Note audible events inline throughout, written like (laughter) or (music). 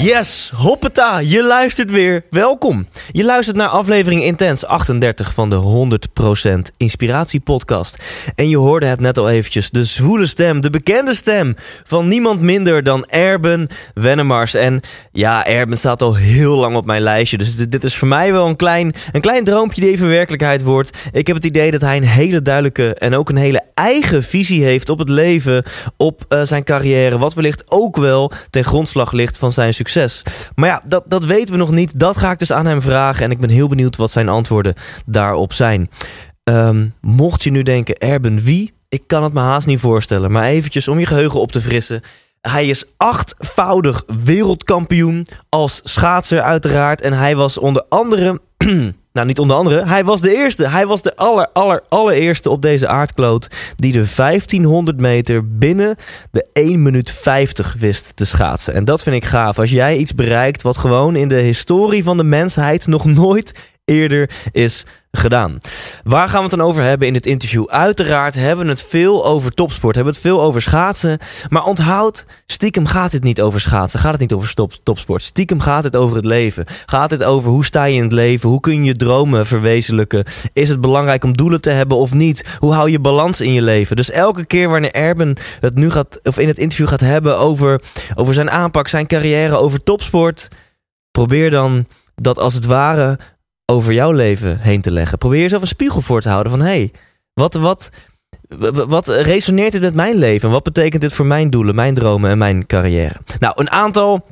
Yes, hoppeta, je luistert weer. Welkom. Je luistert naar aflevering Intens 38 van de 100% Inspiratie Podcast. En je hoorde het net al eventjes, de zwoele stem, de bekende stem van niemand minder dan Erben Wennemars. En ja, Erben staat al heel lang op mijn lijstje, dus dit, is voor mij wel een klein, een klein droompje die even werkelijkheid wordt. Ik heb het idee dat hij een hele duidelijke en ook een hele eigen visie heeft op het leven, op eh, zijn carrière, wat wellicht ook wel ten grondslag ligt van zijn succes. Maar ja, dat, dat weten we nog niet. Dat ga ik dus aan hem vragen en ik ben heel benieuwd wat zijn antwoorden daarop zijn. Ehm, mocht je nu denken, Erben wie? Ik kan het me haast niet voorstellen, maar eventjes om je geheugen op te frissen. Hij is achtvoudig wereldkampioen als schaatser uiteraard. En hij was onder andere, (clears throat) nou niet onder andere, hij was de eerste. Hij was de aller, aller, allereerste op deze aardkloot die de 1500 meter binnen de 1 minuut 50 wist te schaatsen. En dat vind ik gaaf. Als jij iets bereikt wat gewoon in de historie van de mensheid nog nooit eerder is gedaan. Waar gaan we het dan over hebben in dit interview? Uiteraard hebben we het veel over topsport, hebben we het veel over schaatsen. Maar onthoud, stiekem gaat het niet over schaatsen, gaat het niet over topsport. Stiekem gaat het over het leven. Gaat het over hoe sta je in het leven? Hoe kun je je dromen verwezenlijken? Is het belangrijk om doelen te hebben of niet? Hoe hou je balans in je leven? Dus elke keer wanneer Erben het nu gaat, of in het interview gaat hebben over, over zijn aanpak, zijn carrière, over topsport, probeer dan dat als het ware over jouw leven heen te leggen. Probeer jezelf een spiegel voor te houden van hé, hey, wat, wat, wat resoneert dit met mijn leven? Wat betekent dit voor mijn doelen, mijn dromen en mijn carrière? Nou, een aantal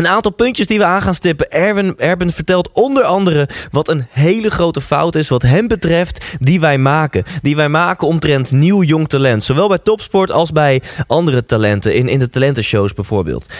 een aantal puntjes die we aan gaan stippen. Erwin, Erben vertelt onder andere wat een hele grote fout is wat hem betreft die wij maken. Die wij maken omtrent nieuw jong talent. Zowel bij topsport als bij andere talenten. In, in de talentenshows bijvoorbeeld.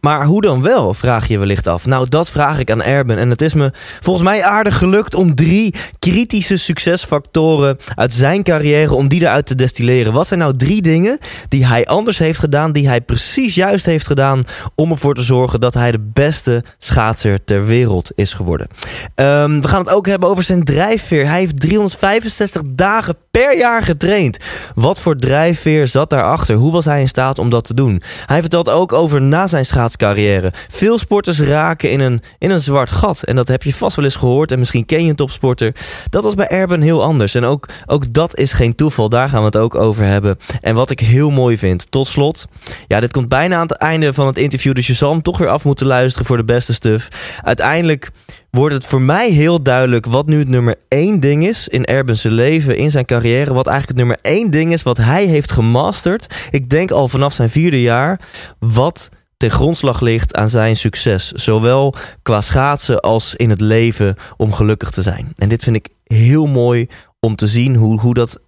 maar hoe dan wel, vraag je wellicht af. Nou, dat vraag ik aan Erben. En het is me volgens mij aardig gelukt om drie kritische succesfactoren uit zijn carrière, om die eruit te destilleren. Wat zijn nou drie dingen die hij anders heeft gedaan, die hij precies juist heeft gedaan om ervoor te zorgen dat hij de beste schaatser ter wereld is geworden. Um, we gaan het ook hebben over zijn drijfveer. Hij heeft 365 dagen per jaar getraind. Wat voor drijfveer zat daarachter? Hoe was hij in staat om dat te doen? Hij vertelt ook over na zijn schaatscarrière. Veel sporters raken in een, in een zwart gat. En dat heb je vast wel eens gehoord. En misschien ken je een topsporter. Dat was bij Erben heel anders. En ook, ook dat is geen toeval. Daar gaan we het ook over hebben. En wat ik heel mooi vind. Tot slot. Ja, dit komt bijna aan het einde van het interview. Dus je zal hem toch weer af moeten luisteren voor de beste stuff. Uiteindelijk wordt het voor mij heel duidelijk wat nu het nummer één ding is in Erben's leven, in zijn carrière. Wat eigenlijk het nummer één ding is wat hij heeft gemasterd. Ik denk al vanaf zijn vierde jaar. Wat ten grondslag ligt aan zijn succes. Zowel qua schaatsen als in het leven om gelukkig te zijn. En dit vind ik heel mooi om te zien hoe, hoe dat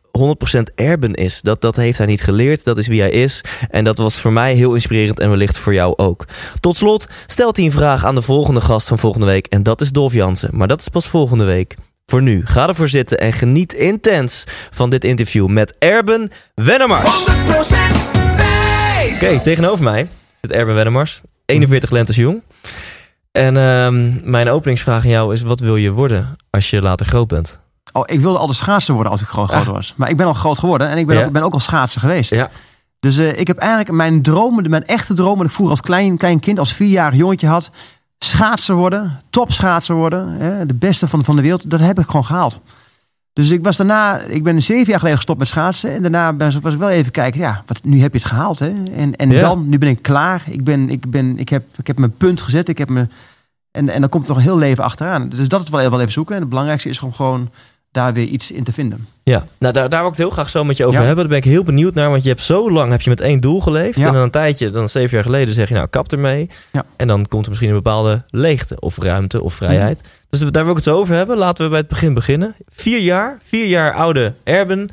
100% Erben is. Dat, dat heeft hij niet geleerd, dat is wie hij is. En dat was voor mij heel inspirerend en wellicht voor jou ook. Tot slot stelt hij een vraag aan de volgende gast van volgende week. En dat is Dolf Jansen. Maar dat is pas volgende week. Voor nu, ga ervoor zitten en geniet intens van dit interview met Erben Wennemars. 100% Thijs. Oké, tegenover mij zit Erben Wennemars, 41 lentes jong. En ehm, mijn openingsvraag aan jou is: wat wil je worden als je later groot bent? Oh, ik wilde al de schaatser worden als ik gewoon Ah. groot was. Maar ik ben al groot geworden en ik ben, Ja. ook, ben ook al schaatser geweest. Ja. Dus eh, ik heb eigenlijk mijn dromen, mijn echte dromen, ik vroeger als klein, klein kind, als vierjarig jongetje had. Schaatser worden, topschaatser worden, hè, de beste van, van de wereld. Dat heb ik gewoon gehaald. Dus ik was daarna, ik ben zeven jaar geleden gestopt met schaatsen. En daarna was ik wel even kijken, ja, wat, nu heb je het gehaald. Hè? En, en Ja. dan, nu ben ik klaar. Ik, ben, ik, ben, ik, heb, ik heb mijn punt gezet. Ik heb me, en, en dan komt er nog een heel leven achteraan. Dus dat is wel even, wel even zoeken. En het belangrijkste is gewoon, gewoon daar weer iets in te vinden. Ja, nou daar, daar wil ik het heel graag zo met je over Ja. hebben. Daar ben ik heel benieuwd naar, want je hebt zo lang heb je met één doel geleefd. Ja. En dan een tijdje, dan zeven jaar geleden zeg je nou kap ermee. Ja. En dan komt er misschien een bepaalde leegte of ruimte of vrijheid. Mhm. Dus daar wil ik het zo over hebben. Laten we bij het begin beginnen. Vier jaar, vier jaar oude Erben,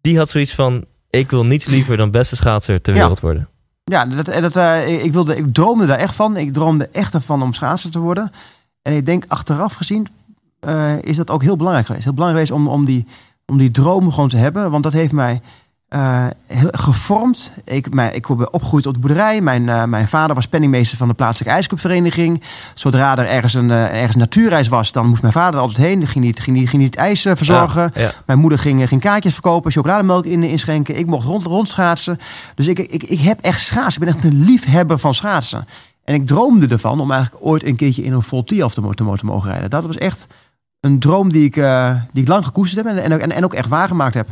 die had zoiets van, ik wil niets liever dan beste schaatser ter wereld worden. Ja, dat, en dat, eh, ik, wilde, ik droomde daar echt van. Ik droomde echt ervan om schaatser te worden. En ik denk achteraf gezien eh, is dat ook heel belangrijk geweest. Heel belangrijk geweest om, om, die, om die droom gewoon te hebben. Want dat heeft mij eh, heel gevormd. Ik, mij, ik ben opgegroeid op de boerderij. Mijn, eh, mijn vader was penningmeester van de plaatselijke ijsclubvereniging. Zodra er ergens een, ergens een natuurreis was, dan moest mijn vader er altijd heen. Dan ging hij, het- ging ging het ijs verzorgen. Ja, ja. Mijn moeder ging, ging kaartjes verkopen, chocolademelk in, inschenken. Ik mocht rond, rondschaatsen. Dus ik, ik, ik heb echt schaatsen. Ik ben echt een liefhebber van schaatsen. En ik droomde ervan om eigenlijk ooit een keertje in een Volti af te, mo- te, mo- te mogen rijden. Dat was echt een droom die ik, eh, die ik lang gekoesterd heb en, en, ook- en, en ook echt waargemaakt heb.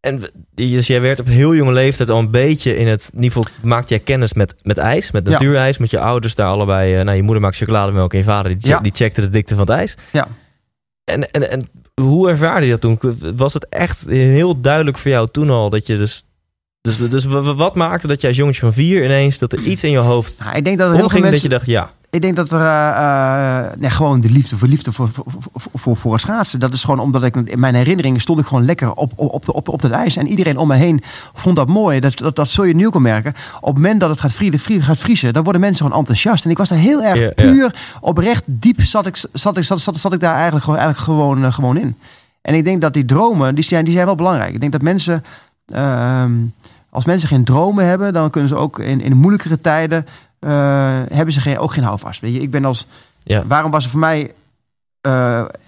En w- dus jij werd op heel jonge leeftijd al een beetje in het niveau, maakte jij kennis met, met ijs, met Ja. natuurijs, met je ouders daar allebei. eh, nou, je moeder maakt chocolademelk en je vader die, Ja. die checkte de dikte van het ijs. Ja. En, en, en hoe ervaarde je dat toen? Was het echt heel duidelijk voor jou toen al dat je dus... Dus, dus wat maakte dat jij als jongetje van vier ineens dat er iets in je hoofd Nou, ik denk dat heel veel omging dat mensen... je dacht, ja, Ik denk dat er eh, eh, nee, gewoon de liefde voor liefde voor, voor, voor, het schaatsen. Dat is gewoon omdat ik in mijn herinneringen stond ik gewoon lekker op, op, op, de- op, het ijs. En iedereen om me heen vond dat mooi. Dat, dat, dat zul je nu ook al merken. Op het moment dat het gaat, vrienden, vrienden, gaat vriezen, dan worden mensen gewoon enthousiast. En ik was daar heel erg puur, oprecht, diep zat ik, zat ik, zat, zat, zat ik daar eigenlijk, gewoon- eigenlijk gewoon, eh, gewoon in. En ik denk dat die dromen, die zijn, die zijn wel belangrijk. Ik denk dat mensen, ehm, als mensen geen dromen hebben, dan kunnen ze ook in, in moeilijkere tijden, eh, hebben ze geen, ook geen houvast. Weet je, ik ben als, Ja. waarom was het voor mij,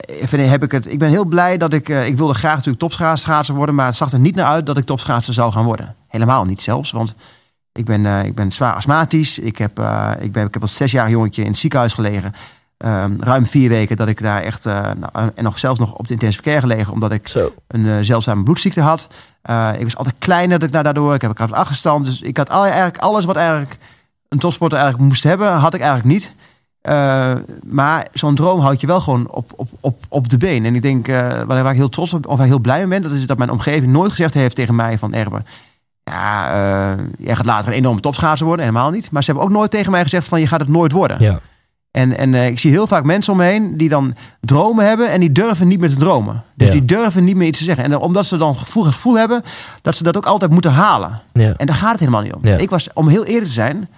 vind ik- heb ik het, ik ben heel blij dat ik, eh, ik wilde graag natuurlijk topschaatser worden, maar het zag er niet naar uit dat ik topschaatser zou gaan worden. Helemaal niet zelfs, want ik ben, ik ben zwaar astmatisch. Ik heb, ik ben, ik heb als zesjarig jongetje in het ziekenhuis gelegen. Ehm, ruim vier weken dat ik daar echt, nou, en nog zelfs nog op de intensive care gelegen, omdat ik zo. een zeldzame bloedziekte had. Ik was altijd kleiner dat ik daar- daardoor. Ik heb ik had achterstand. Dus ik had al, eigenlijk alles wat eigenlijk een topsporter eigenlijk moest hebben, had ik eigenlijk niet. Eh, maar zo'n droom houdt je wel gewoon op, op, op, op de been. En ik denk, eh, waar, ik heel trots op, of waar ik heel blij mee ben, dat is dat mijn omgeving nooit gezegd heeft tegen mij van Erben. Ja, eh, jij gaat later een enorme topschaatser worden, helemaal niet. Maar ze hebben ook nooit tegen mij gezegd van je gaat het nooit worden. Ja. En, en ik zie heel vaak mensen om me heen die dan dromen hebben en die durven niet meer te dromen. Dus Ja. die durven niet meer iets te zeggen. En omdat ze dan gevoel, het gevoel hebben dat ze dat ook altijd moeten halen. Ja. En daar gaat het helemaal niet om. Ja. Ik was, om heel eerlijk te zijn,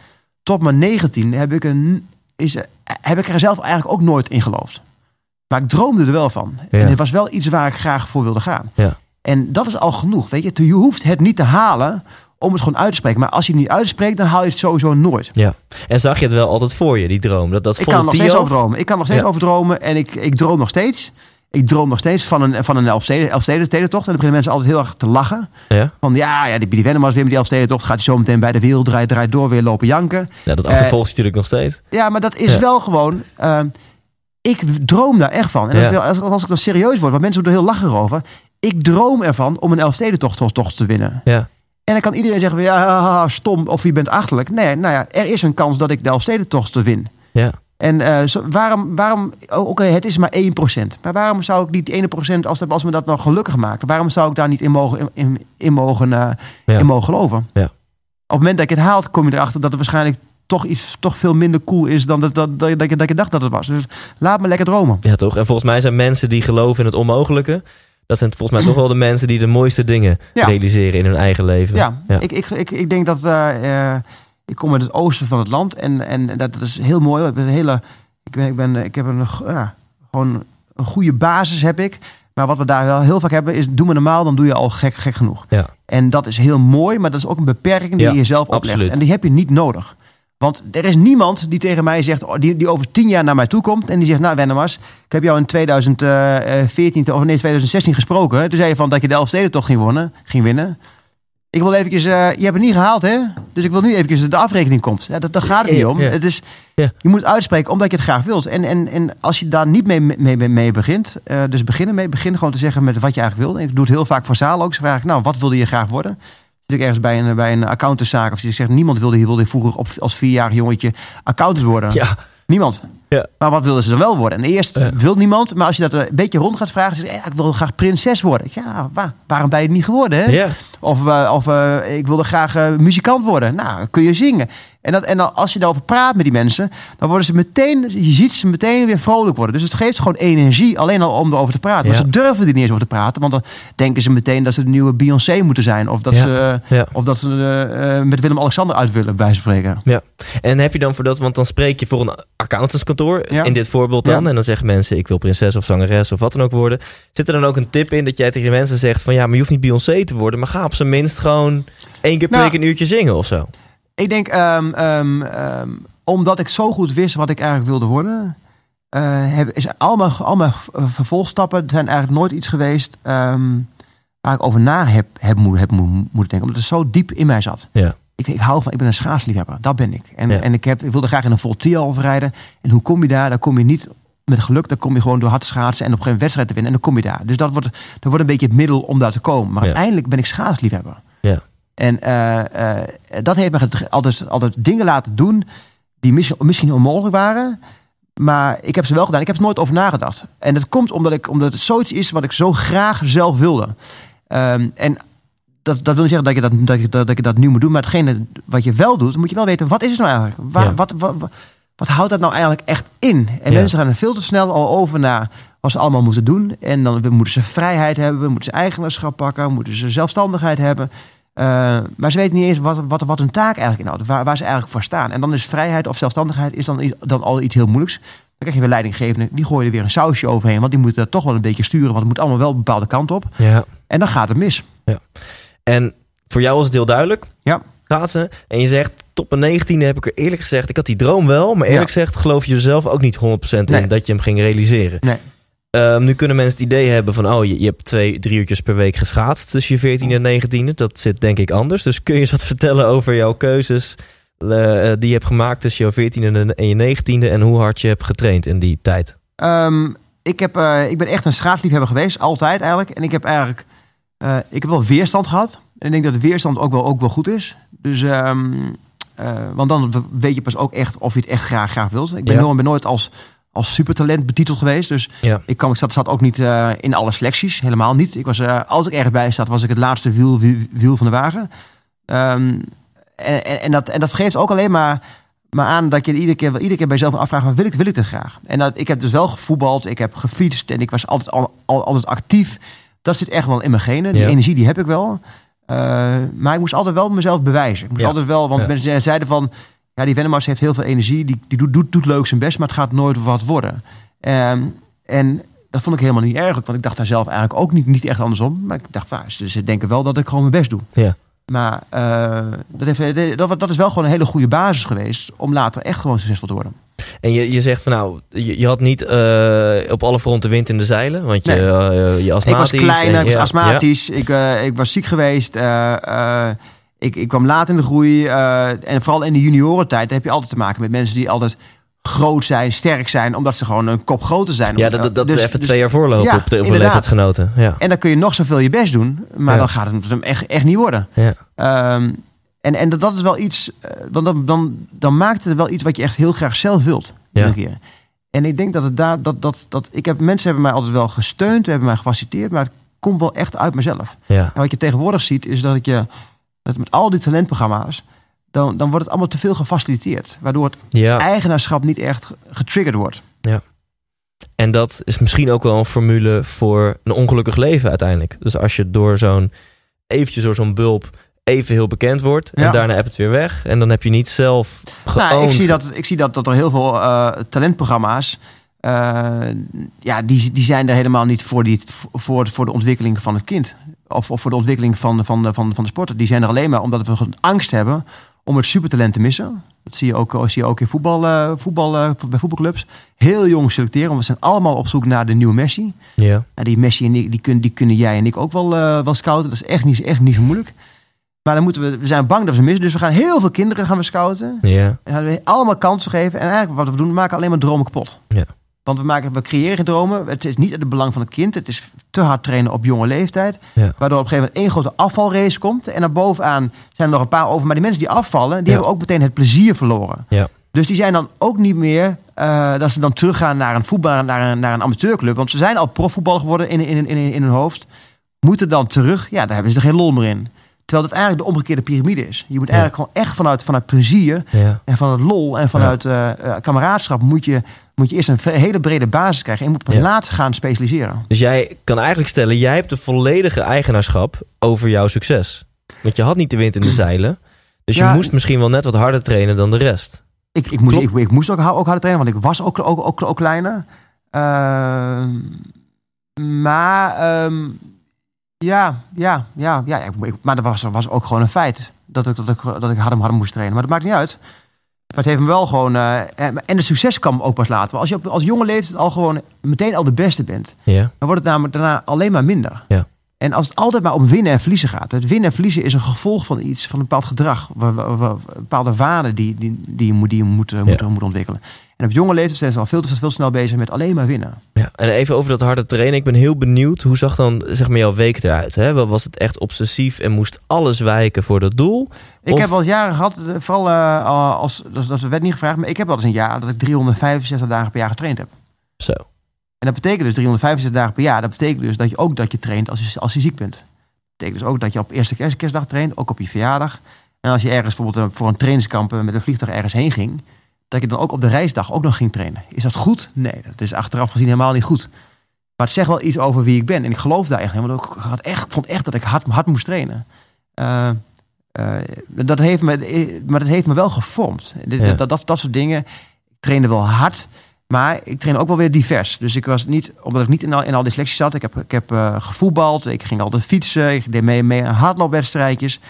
tot mijn 19 heb ik, een, is, heb ik er zelf eigenlijk ook nooit in geloofd. Maar ik droomde er wel van. Ja. En het was wel iets waar ik graag voor wilde gaan. Ja. En dat is al genoeg. Weet je? je hoeft het niet te halen om het gewoon uit te spreken. Maar als je het niet uitspreekt, dan haal je het sowieso nooit. ja. En zag je het wel altijd voor je, die droom? Dat, dat Ik kan nog steeds Tio? over dromen. Ik kan nog steeds Ja. over dromen. En ik, ik droom nog steeds. Ik droom nog steeds van een, van een Elfsteden, Elfstedentocht. En dan beginnen mensen altijd heel erg te lachen. Ja? Van ja, ja die Billy Wennemars weer met die Elfstedentocht. Gaat hij zo meteen bij de wereld draait, draait door weer lopen janken. ja, dat Eh, achtervolgt je natuurlijk nog steeds. Ja, maar dat is Ja. wel gewoon... eh, ik droom daar echt van. En als, Ja. als, als ik dan serieus word, want mensen doen er heel lachen over. Ik droom ervan om een Elfstedentocht tocht te winnen. Ja. En dan kan iedereen zeggen, van, ja, stom of je bent achterlijk. Nee, nou ja, er is een kans dat ik de Elfstedentocht win. Ja. En eh, zo- waarom, waarom oh, oké, het is maar 1%. Maar waarom zou ik niet die 1% als, dat- als me dat nog gelukkig maakt? Waarom zou ik daar niet in mogen, in, mogen, eh, Ja. in mogen geloven? Ja. Op het moment dat ik het haal, kom je erachter dat het waarschijnlijk toch iets toch veel minder cool is dan dat, dat, dat, dat, ik- dat ik dacht dat het was. Dus laat me lekker dromen. Ja, toch? En volgens mij zijn mensen die geloven in het onmogelijke... dat zijn volgens mij toch wel de mensen die de mooiste dingen Ja. realiseren in hun eigen leven. Ja, Ja. Ik, ik, ik, ik denk dat eh, ik kom uit het oosten van het land en, en dat, dat is heel mooi. Ik ben een hele, ik ben, ik ben, ik heb een, ja, gewoon een goede basis heb ik. Maar wat we daar wel heel vaak hebben is, doe me normaal, dan doe je al gek, gek genoeg. Ja. En dat is heel mooi, maar dat is ook een beperking die Ja, je jezelf oplegt. absoluut. En die heb je niet nodig. Want er is niemand die tegen mij zegt, oh, die, die over tien jaar naar mij toe komt en die zegt, nou Wennemars, ik heb jou in 2014 of nee 2016 gesproken. Toen zei je van dat je de Elfstedentocht ging winnen, ging winnen. Ik wil eventjes, eh, je hebt het niet gehaald hè, dus ik wil nu eventjes dat de afrekening komt. Ja, dat, gaat het niet om. Ja. Het is, Ja. Je moet het uitspreken omdat je het graag wilt. En, en, en als je daar niet mee, mee, begint, eh, dus beginnen mee, begin gewoon te zeggen met wat je eigenlijk wil. En ik doe het heel vaak voor zaal ook. Ze vragen, nou, wat wilde je graag worden? Zit ik ergens bij een, bij een accountantszaak of je zegt, niemand wilde hier wilde vroeger op, als vierjarig jongetje accountant worden. Ja, Niemand. Ja. Maar wat wilden ze dan wel worden? En eerst Ja. wil niemand, maar als je dat een beetje rond gaat vragen, zeg je, ik wil graag prinses worden. Ja, waar, waarom ben je het niet geworden? Hè? ja. Of, eh, of eh, ik wilde graag eh, muzikant worden. Nou, kun je zingen. En, dat, en dan, als je daarover praat met die mensen, dan worden ze meteen, je ziet ze meteen weer vrolijk worden. Dus het geeft gewoon energie alleen al om erover te praten. Maar Ja. ze durven er niet eens over te praten, want dan denken ze meteen dat ze de nieuwe Beyoncé moeten zijn. Of dat Ja. ze, eh, Ja. of dat ze eh, eh, met Willem-Alexander uit willen, bij spreken. En heb je dan voor dat, want dan spreek je voor een accountantskantoor, Ja. in dit voorbeeld dan, Ja. en dan zeggen mensen, ik wil prinses of zangeres of wat dan ook worden. Zit er dan ook een tip in dat jij tegen de mensen zegt van, ja, maar je hoeft niet Beyoncé te worden, maar ga op zijn minst gewoon één keer per Nou, week een uurtje zingen of zo. Ik denk, ehm, ehm, ehm, omdat ik zo goed wist wat ik eigenlijk wilde worden, eh, heb, is al mijn, al mijn v- vervolgstappen zijn eigenlijk nooit iets geweest waar ik over na heb, heb, moet, heb moet, moeten denken. Omdat het zo diep in mij zat. Ja. Ik, ik hou van, ik ben een schaatsliefhebber, dat ben ik. En, Ja. en ik, heb, ik wilde graag in een Voltiel rijden. En hoe kom je daar? Daar kom je niet met geluk, dan kom je gewoon door hard schaatsen en op een gegeven moment wedstrijd te winnen. En dan kom je daar. Dus dat wordt, dat wordt een beetje het middel om daar te komen. Maar Ja. uiteindelijk ben ik schaatsliefhebber. Ja. En eh, eh, dat heeft me altijd, altijd dingen laten doen die misschien, onmogelijk waren. Maar ik heb ze wel gedaan. Ik heb er nooit over nagedacht. En dat komt omdat, ik, omdat het zoiets is wat ik zo graag zelf wilde. Ehm, en dat, dat wil niet zeggen dat je dat, dat, je, dat, dat je dat nu moet doen. Maar hetgene wat je wel doet, moet je wel weten. Wat is het nou eigenlijk? Waar, Ja. wat, wat, wat, wat houdt dat nou eigenlijk echt in? En Ja. mensen gaan er veel te snel al over naar wat ze allemaal moeten doen. En dan moeten ze vrijheid hebben. Moeten ze eigenaarschap pakken. Moeten ze zelfstandigheid hebben. Eh, maar ze weten niet eens wat, wat, wat hun taak eigenlijk inhoudt. Waar, waar ze eigenlijk voor staan. En dan is vrijheid of zelfstandigheid is dan, dan al iets heel moeilijks. Dan krijg je weer leidinggevende. Die gooien er weer een sausje overheen. Want die moeten dat toch wel een beetje sturen. Want het moet allemaal wel een bepaalde kant op. Ja. En dan gaat het mis. En voor jou was het heel duidelijk. Ja. Schaatsen. En je zegt, mijn negentiende heb ik er eerlijk gezegd, ik had die droom wel, maar eerlijk Ja. gezegd geloof je er zelf ook niet 100% in Nee. dat je hem ging realiseren. Nee. Ehm, nu kunnen mensen het idee hebben van, oh, je, je hebt twee, drie uurtjes per week geschaatst tussen je 14e en 19e. Dat zit denk ik anders. Dus kun je eens wat (laughs) vertellen over jouw keuzes eh, die je hebt gemaakt tussen jouw 14e en- je 19e en hoe hard je hebt getraind in die tijd? Ehm, ik, heb, eh, ik ben echt een schaatsliefhebber geweest. Altijd eigenlijk. En ik heb eigenlijk... eh, ik heb wel weerstand gehad. En ik denk dat de weerstand ook wel, ook wel goed is. Dus... ehm, eh, want dan weet je pas ook echt of je het echt graag, graag wilt. Ik ben, Ja. nooit, ben nooit als, als supertalent betiteld geweest. Dus Ja. ik, kwam, ik zat, zat ook niet eh, in alle selecties. Helemaal niet. Ik was, eh, als ik ergens bij zat, was ik het laatste wiel, wiel, wiel van de wagen. Ehm, en, en, en, dat, en dat geeft ook alleen maar, maar aan dat je iedere keer, iedere keer bij jezelf afvraagt... Maar wil ik, wil ik het graag? En dat, ik heb dus wel gevoetbald, ik heb gefietst... en ik was altijd, al, al- altijd actief. Dat zit echt wel in mijn genen. Die Ja. energie die heb ik wel. Eh, maar ik moest altijd wel mezelf bewijzen. Ik moest Ja. altijd wel, want mensen zeiden van... Ja, die Wennemars heeft heel veel energie. Die, die doet, doet, doet leuk zijn best, maar het gaat nooit wat worden. Ehm, en dat vond ik helemaal niet erg. Want ik dacht daar zelf eigenlijk ook niet, niet echt andersom. Maar ik dacht, vaak, ze, ze denken wel dat ik gewoon mijn best doe. Ja. Maar eh, dat, heeft, dat, dat is wel gewoon een hele goede basis geweest... om later echt gewoon succesvol te worden. En je, je zegt van nou, je, je had niet eh, op alle fronten wind in de zeilen, want je, Nee. eh, je Ik was astmatisch. klein, en- ik was ja, astmatisch, ik, eh, ik was ziek geweest. Eh, eh, ik, ik kwam laat in de groei. eh, en vooral in de juniorentijd heb je altijd te maken met mensen die altijd groot zijn, sterk zijn, omdat ze gewoon een kop groter zijn. Ja, dat, dat, Dus- even dus- twee jaar voorlopen Ja, op de, op de inderdaad. leeftijdsgenoten. Ja. En dan kun je nog zoveel je best doen, maar Ja. dan gaat het hem echt, echt niet worden. Ja. Ehm, en, en dat, dat is wel iets, eh, want dan, dan, dan maakt het wel iets wat je echt heel graag zelf wilt. Ja. keer. En ik denk dat het daar, dat, dat, dat, ik heb, mensen hebben mij altijd wel gesteund, hebben mij gefaciliteerd, maar het komt wel echt uit mezelf. Ja. En wat je tegenwoordig ziet, is dat je dat met al die talentprogramma's, dan, dan wordt het allemaal te veel gefaciliteerd. Waardoor het ja. eigenaarschap niet echt getriggerd wordt. En dat is misschien ook wel een formule voor een ongelukkig leven uiteindelijk. Dus als je door zo'n eventjes door zo'n bulp even heel bekend wordt en Ja. daarna heb het weer weg en dan heb je niet zelf. Nou, ik zie, dat, ik zie dat, dat er heel veel eh, talentprogramma's. eh, ja, die, die zijn er helemaal niet voor, die, voor, voor de ontwikkeling van het kind. Of, of voor de ontwikkeling van, van, van, van de sporter. Die zijn er alleen maar omdat we angst hebben om het supertalent te missen. Dat zie je ook, zie je ook in voetbal, eh, voetbal, eh, bij voetbalclubs. Heel jong selecteren, want we zijn allemaal op zoek naar de nieuwe Messi. Ja. En die Messi en ik, die, kunnen, die kunnen jij en ik ook wel, eh, wel scouten. Dat is echt niet, echt niet zo moeilijk. Maar dan moeten we, we zijn bang dat we ze missen. Dus we gaan heel veel kinderen gaan we scouten. Ja. En gaan we allemaal kansen geven. En eigenlijk wat we doen, we maken alleen maar dromen kapot. Ja. Want we, maken, we creëren dromen. Het is niet het belang van het kind. Het is te hard trainen op jonge leeftijd. Ja. Waardoor op een gegeven moment één grote afvalrace komt. En naar bovenaan zijn er nog een paar over. Maar die mensen die afvallen, die Ja. hebben ook meteen het plezier verloren. Ja. Dus die zijn dan ook niet meer eh, dat ze dan teruggaan naar een voetbal, naar een, naar een amateurclub. Want ze zijn al profvoetballer geworden in, in, in, in hun hoofd. Moeten dan terug, ja, daar hebben ze er geen lol meer in. Terwijl het eigenlijk de omgekeerde piramide is. Je moet Ja. eigenlijk gewoon echt vanuit, vanuit plezier Ja. en van het lol en vanuit eh, eh, kameraadschap moet je, moet je eerst een hele brede basis krijgen. En je moet pas Ja. later gaan specialiseren. Dus jij kan eigenlijk stellen, jij hebt de volledige eigenaarschap over jouw succes. Want je had niet de wind in de zeilen. Dus je Ja. moest misschien wel net wat harder trainen dan de rest. Ik, ik, moest, ik, ik moest ook, ook harder trainen, want ik was ook, ook, ook, ook kleiner. Ehm, maar ehm, ja, ja, ja, ja. Maar dat was, was ook gewoon een feit. Dat ik, dat ik, dat ik harder, harder moest trainen. Maar dat maakt niet uit. Maar het heeft me wel gewoon... eh, en, en de succes kwam ook pas later. Als je op, als jonge leeftijd al gewoon meteen al de beste bent... Ja. dan wordt het namelijk daarna alleen maar minder. Ja. En als het altijd maar om winnen en verliezen gaat. Het winnen en verliezen is een gevolg van iets, van een bepaald gedrag. Bepaalde waarden die, die, die je, moet, die je moet, eh, moet, moet ontwikkelen. En op jonge leeftijd zijn ze al veel te veel snel bezig met alleen maar winnen. ja. En even over dat harde trainen. Ik ben heel benieuwd, hoe zag dan zeg maar jouw week eruit? Hè? Was het echt obsessief en moest alles wijken voor dat doel? Ik Of- heb wel eens jaren gehad, eh, vooral eh, als, dat, dat werd niet gevraagd, maar ik heb wel eens een jaar dat ik 365 dagen per jaar getraind heb. Zo. En dat betekent dus 365 dagen per jaar. Dat betekent dus dat je ook dat je traint als je, als je ziek bent. Dat betekent dus ook dat je op eerste kerst, kerstdag traint, ook op je verjaardag. En als je ergens bijvoorbeeld eh, voor een trainingskamp met een vliegtuig ergens heen ging, dat je dan ook op de reisdag ook nog ging trainen. Is dat goed? Nee, dat is achteraf gezien helemaal niet goed. Maar het zegt wel iets over wie ik ben. En ik geloof daar echt helemaal. Ik had echt, ik vond echt dat ik hard, hard moest trainen. Eh, eh, dat heeft me, eh, maar dat heeft me wel gevormd. Dat, Ja. dat, dat, dat soort dingen. Ik trainde wel hard. Maar ik train ook wel weer divers. Dus ik was niet, omdat ik niet in al, in al die selecties zat. Ik heb, ik heb gevoetbald. Ik ging altijd fietsen. Ik deed mee, mee aan hardloopwedstrijdjes.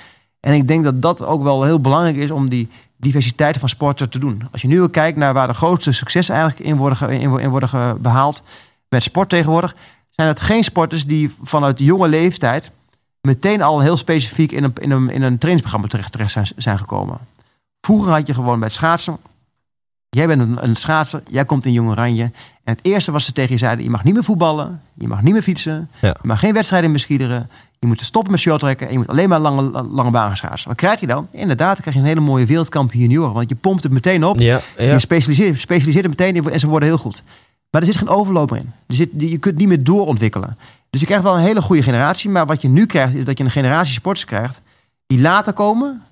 En ik denk dat dat ook wel heel belangrijk is om die diversiteit van sporten te doen. Als je nu kijkt naar waar de grootste successen eigenlijk in worden, in, wo- in worden behaald met sport tegenwoordig, zijn het geen sporters die vanuit jonge leeftijd meteen al heel specifiek in een, in een, in een trainingsprogramma terecht, zijn, zijn gekomen. Vroeger had je gewoon het schaatsen. Jij bent een, een schaatser, jij komt in Jong Oranje. En het eerste was ze tegen je zeiden: je mag niet meer voetballen, je mag niet meer fietsen, Ja. je mag geen wedstrijden meer skiederen. Je moet stoppen met shorttrekken en je moet alleen maar lange, lange schaatsen. Wat krijg je dan? Inderdaad, dan krijg je een hele mooie wereldkampioen junioren. Want je pompt het meteen op. Ja, ja. Je specialiseert, specialiseert het meteen en ze worden heel goed. Maar er zit geen overloper in. Er zit, je kunt niet meer doorontwikkelen. Dus je krijgt wel een hele goede generatie. Maar wat je nu krijgt, is dat je een generatie sporters krijgt... die later komen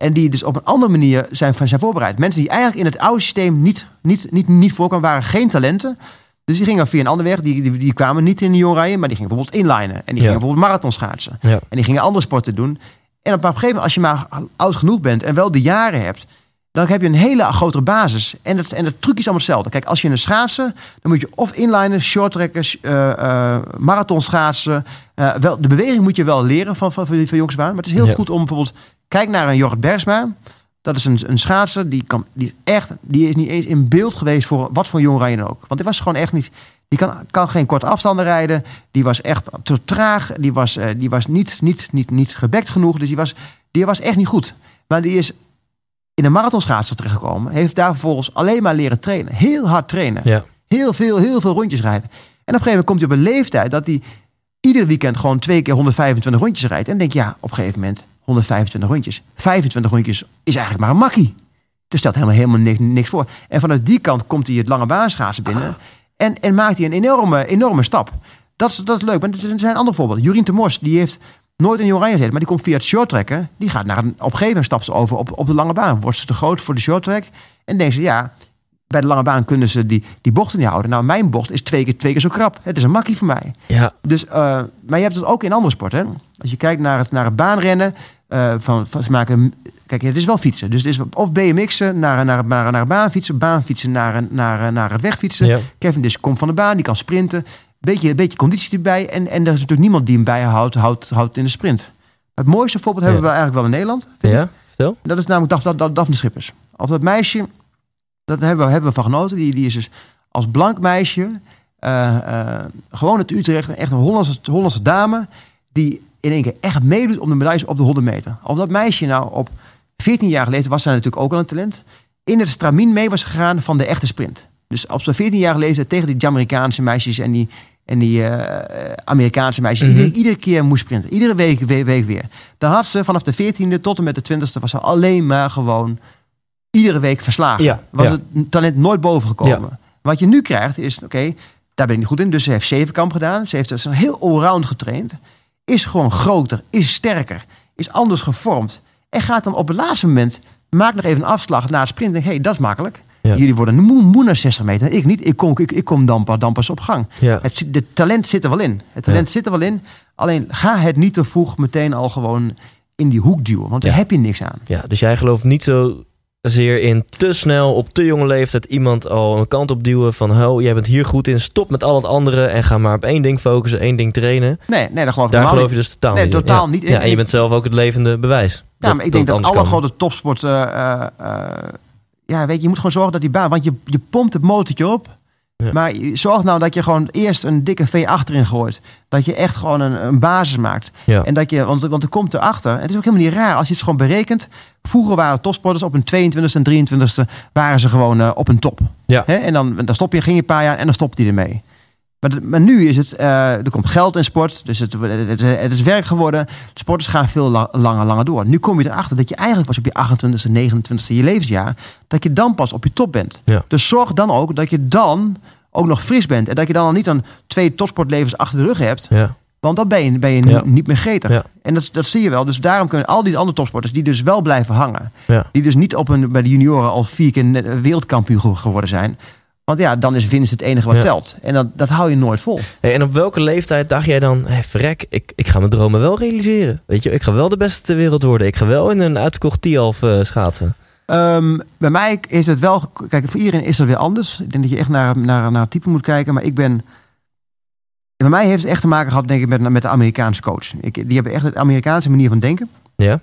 en die dus op een andere manier zijn, zijn voorbereid. Mensen die eigenlijk in het oude systeem niet, niet, niet, niet voorkwamen, waren geen talenten. Dus die gingen via een andere weg. Die, die, die kwamen niet in de jongrijen, maar die gingen bijvoorbeeld inlinen. En die Ja. gingen bijvoorbeeld marathon schaatsen. Ja. En die gingen andere sporten doen. En op een gegeven moment, als je maar oud genoeg bent en wel de jaren hebt, dan heb je een hele grotere basis. En het, en het truc is allemaal hetzelfde. Kijk, als je een schaatsen, dan moet je of inlinen, shorttrekkers, eh eh marathon schaatsen. Eh, wel, de beweging moet je wel leren van, van, van, van jongs. Maar het is heel Ja. goed om bijvoorbeeld, kijk naar een Jorrit Bergsma. Dat is een, een schaatser, die, kan, die is echt, die is niet eens in beeld geweest voor wat voor jong rijden ook. Want die was gewoon echt niet, die kan, kan geen korte afstanden rijden. Die was echt te traag. Die was, eh, die was niet, niet, niet, niet gebekt genoeg. Dus die was, die was echt niet goed. Maar die is in een marathonschaatser terechtgekomen. Heeft daar vervolgens alleen maar leren trainen. Heel hard trainen. Ja. Heel veel, heel veel rondjes rijden. En op een gegeven moment komt hij op een leeftijd dat hij ieder weekend gewoon twee keer 125 rondjes rijdt. En denk ja, op een gegeven moment 125 rondjes. 25 rondjes is eigenlijk maar een makkie. Er stelt helemaal, helemaal niks, voor. En vanuit die kant komt hij het lange baanschaatsen binnen. En, en maakt hij een enorme, enorme stap. Dat is, dat is leuk. Maar er zijn andere voorbeelden. Jurien de Mos, die heeft nooit in de oranje gezeten. Maar die komt via het shorttrekken. Die gaat naar een, op een gegeven moment stapt ze over op, op de lange baan. Wordt ze te groot voor de shorttrack. En denken ze, ja, bij de lange baan kunnen ze die, die bochten niet houden. Nou, mijn bocht is twee keer, twee keer zo krap. Het is een makkie voor mij. Ja, Dus, eh, maar je hebt het ook in andere sporten. Als je kijkt naar het, naar het baanrennen. eh, van, van, ze maken, kijk, het is wel fietsen. Dus het is of BMX'en naar, naar, naar, naar baanfietsen. Baanfietsen naar, naar, naar het wegfietsen. ja. Kevin dus komt van de baan, die kan sprinten. Beetje, beetje conditie erbij. En, en er is natuurlijk niemand die hem bijhoudt houdt, houdt in de sprint. Het mooiste voorbeeld hebben we eigenlijk wel in Nederland. ja. Vertel. Dat is namelijk Daf, Daf, Daphne Schippers. Of dat meisje, dat hebben we, hebben we van genoten. Die, die is dus als blank meisje, eh, eh, gewoon uit Utrecht, een echt een Hollandse, Hollandse dame, die in één keer echt meedoet om de medailles op de 100 meter. Of dat meisje nou op 14 jaar geleden was zij natuurlijk ook al een talent, in het stramien mee was gegaan van de echte sprint. Dus op zo'n 14 jaar leeftijd tegen die Jamaicaanse meisjes en die, en die eh, Amerikaanse meisjes. Mhm. iedere, iedere keer moest sprinten. Iedere week, week, week weer. Dan had ze vanaf de 14e tot en met de 20e was ze alleen maar gewoon iedere week verslagen. Ja, was ja. het talent nooit boven gekomen. Wat je nu krijgt is, oké, daar ben ik niet goed in. Dus ze heeft zevenkamp gedaan. Ze heeft dus een heel allround getraind. Is gewoon groter, is sterker, is anders gevormd. En gaat dan op het laatste moment, maak nog even een afslag naar het sprint. Denk, hé, hey, dat is makkelijk. Ja. Jullie worden moe, moe naar 60 meter. Ik niet. Ik kom, ik, ik kom dan, pas- dan pas op gang. Ja. Het, de talent zit er wel in. Het talent zit er wel in. Alleen ga het niet te vroeg meteen al gewoon in die hoek duwen. Want daar heb je niks aan. Ja, dus jij gelooft niet zo zeer in te snel op te jonge leeftijd iemand al een kant op duwen van oh, jij bent hier goed in, stop met al het andere en ga maar op één ding focussen, één ding trainen. Nee, nee dat geloof Daar geloof je dus totaal Nee, niet in. totaal ja. niet in. Ja, En je bent zelf ook het levende bewijs. Ja, maar ik denk dat, alle grote topsport... eh, eh, eh, ja, weet je, je moet gewoon zorgen dat die baan... Want je, je pompt het motortje op. Ja. Maar zorg nou dat je gewoon eerst een dikke V achterin gooit. Dat je echt gewoon een, een basis maakt. Ja. En dat je, want, want er komt erachter... En het is ook helemaal niet raar als je het gewoon berekent. Vroeger waren topsporters op hun 22e en 23e... waren ze gewoon eh, op een top. Ja. En dan, dan stop je, ging je een paar jaar en dan stopt hij ermee. Maar, nu is het, eh, er komt geld in sport, dus het, het, het is werk geworden. De sporters gaan veel la- langer, langer door. Nu kom je erachter dat je eigenlijk pas op je 28e, 29e je levensjaar, dat je dan pas op je top bent. Ja. Dus zorg dan ook dat je dan ook nog fris bent. En dat je dan al niet dan twee topsportlevens achter de rug hebt. Ja. Want dan ben je, ben je Ja. niet meer gretig. Ja. En dat, dat zie je wel. Dus daarom kunnen al die andere topsporters, die dus wel blijven hangen. Ja. Die dus niet op een, bij de junioren al vier keer wereldkampioen ge- geworden zijn. Want ja, dan is winst het enige wat Ja. telt. En dat, dat hou je nooit vol. Hey, en op welke leeftijd dacht jij dan, hey, verrek, ik, ik ga mijn dromen wel realiseren. Weet je, ik ga wel de beste ter wereld worden. Ik ga wel in een uitgekocht Tialf eh schaatsen. Ehm, bij mij is het wel... Kijk, voor iedereen is dat weer anders. Ik denk dat je echt naar, naar, naar het type moet kijken. Maar ik ben... Bij mij heeft het echt te maken gehad, denk ik, met, met de Amerikaanse coach. Ik, die hebben echt de Amerikaanse manier van denken. Ja?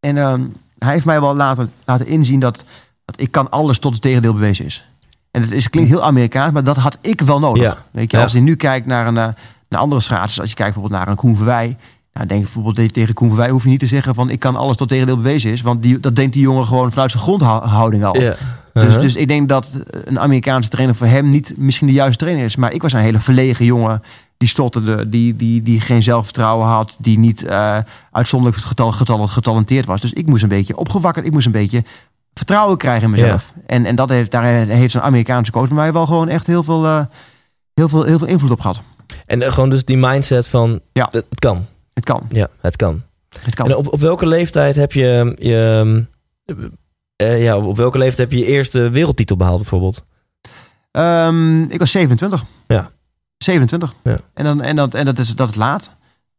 En ehm, hij heeft mij wel laten, laten inzien dat, dat ik kan alles tot het tegendeel bewezen is. En het is, klinkt heel Amerikaans, maar dat had ik wel nodig. Ja. Weet je, als je nu kijkt naar, een, eh, naar andere schaatsers, als je kijkt bijvoorbeeld naar een Koen Verwij, nou, denk bijvoorbeeld te- tegen Koen Verwij hoef je niet te zeggen van ik kan alles tot tegendeel bewezen is, want die, dat denkt die jongen gewoon vanuit zijn grondhouding al. Dus, Uh-huh. dus ik denk dat een Amerikaanse trainer voor hem niet misschien de juiste trainer is. Maar ik was een hele verlegen jongen. Die stotterde, die, die, die geen zelfvertrouwen had. Die niet eh, uitzonderlijk getal, getal, getalenteerd was. Dus ik moest een beetje opgewakkerd. Ik moest een beetje vertrouwen krijgen in mezelf. En, en dat heeft, daar heeft zo'n Amerikaanse coach bij mij wel gewoon echt heel veel, eh, heel veel, heel veel invloed op gehad. En eh, gewoon dus die mindset van, Ja. het, het kan. Het kan. Ja, het kan. Het kan. En op, op welke leeftijd heb je, je eh, ja, op welke leeftijd heb je je eerste wereldtitel behaald bijvoorbeeld? Ehm, ik was 27. Ja. 27. Ja. En, dan, en, dat, en dat, is, dat is laat.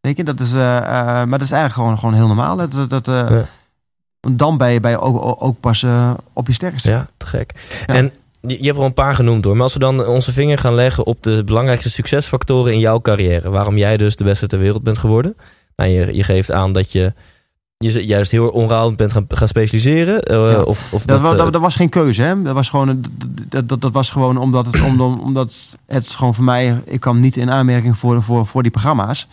Weet je, dat is, maar dat is eigenlijk gewoon, gewoon heel normaal. Dat, dat, Ja. Dan ben je, je ook, ook pas eh, op je sterkste. Ja, te gek. Ja. En je, je hebt er al een paar genoemd hoor. Maar als we dan onze vinger gaan leggen op de belangrijkste succesfactoren in jouw carrière. Waarom jij dus de beste ter wereld bent geworden. Nou, je, je geeft aan dat je, je juist heel onround bent gaan, gaan specialiseren. eh, Ja. of, of Dat, wa- eh, dat, dat was geen keuze, hè? Dat was gewoon, dat, dat, dat was gewoon omdat het, omdat, omdat het gewoon voor mij, ik kwam niet in aanmerking voor, voor, voor die programma's.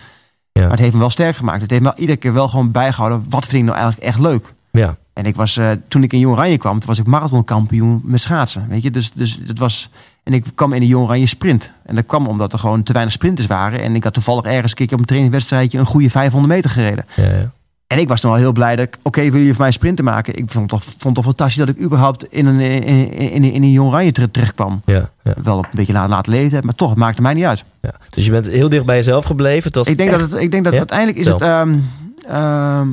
Ja. Maar het heeft me wel sterk gemaakt. Het heeft me iedere keer wel gewoon bijgehouden. Wat vind ik nou eigenlijk echt leuk? Ja, En ik was, eh, toen ik in Jong Oranje kwam, toen was ik marathonkampioen met schaatsen. Weet je, dus, dus het was. En ik kwam in de Jong Oranje sprint. En dat kwam omdat er gewoon te weinig sprinters waren. En ik had toevallig ergens een keer op een trainingswedstrijdje een goede 500 meter gereden. ja, ja. En ik was toen al heel blij dat ik, oké, willen jullie voor mij sprinten maken? Ik vond het toch, vond toch fantastisch dat ik überhaupt in een, in, in, in, een Jong terecht kwam. ja, ja, Wel op een beetje laat, laat leeftijd, maar toch, het maakte mij niet uit. ja. Dus je bent heel dicht bij jezelf gebleven. Ik denk echt- dat het, ik denk dat Ja? uiteindelijk is het. ehm, ehm,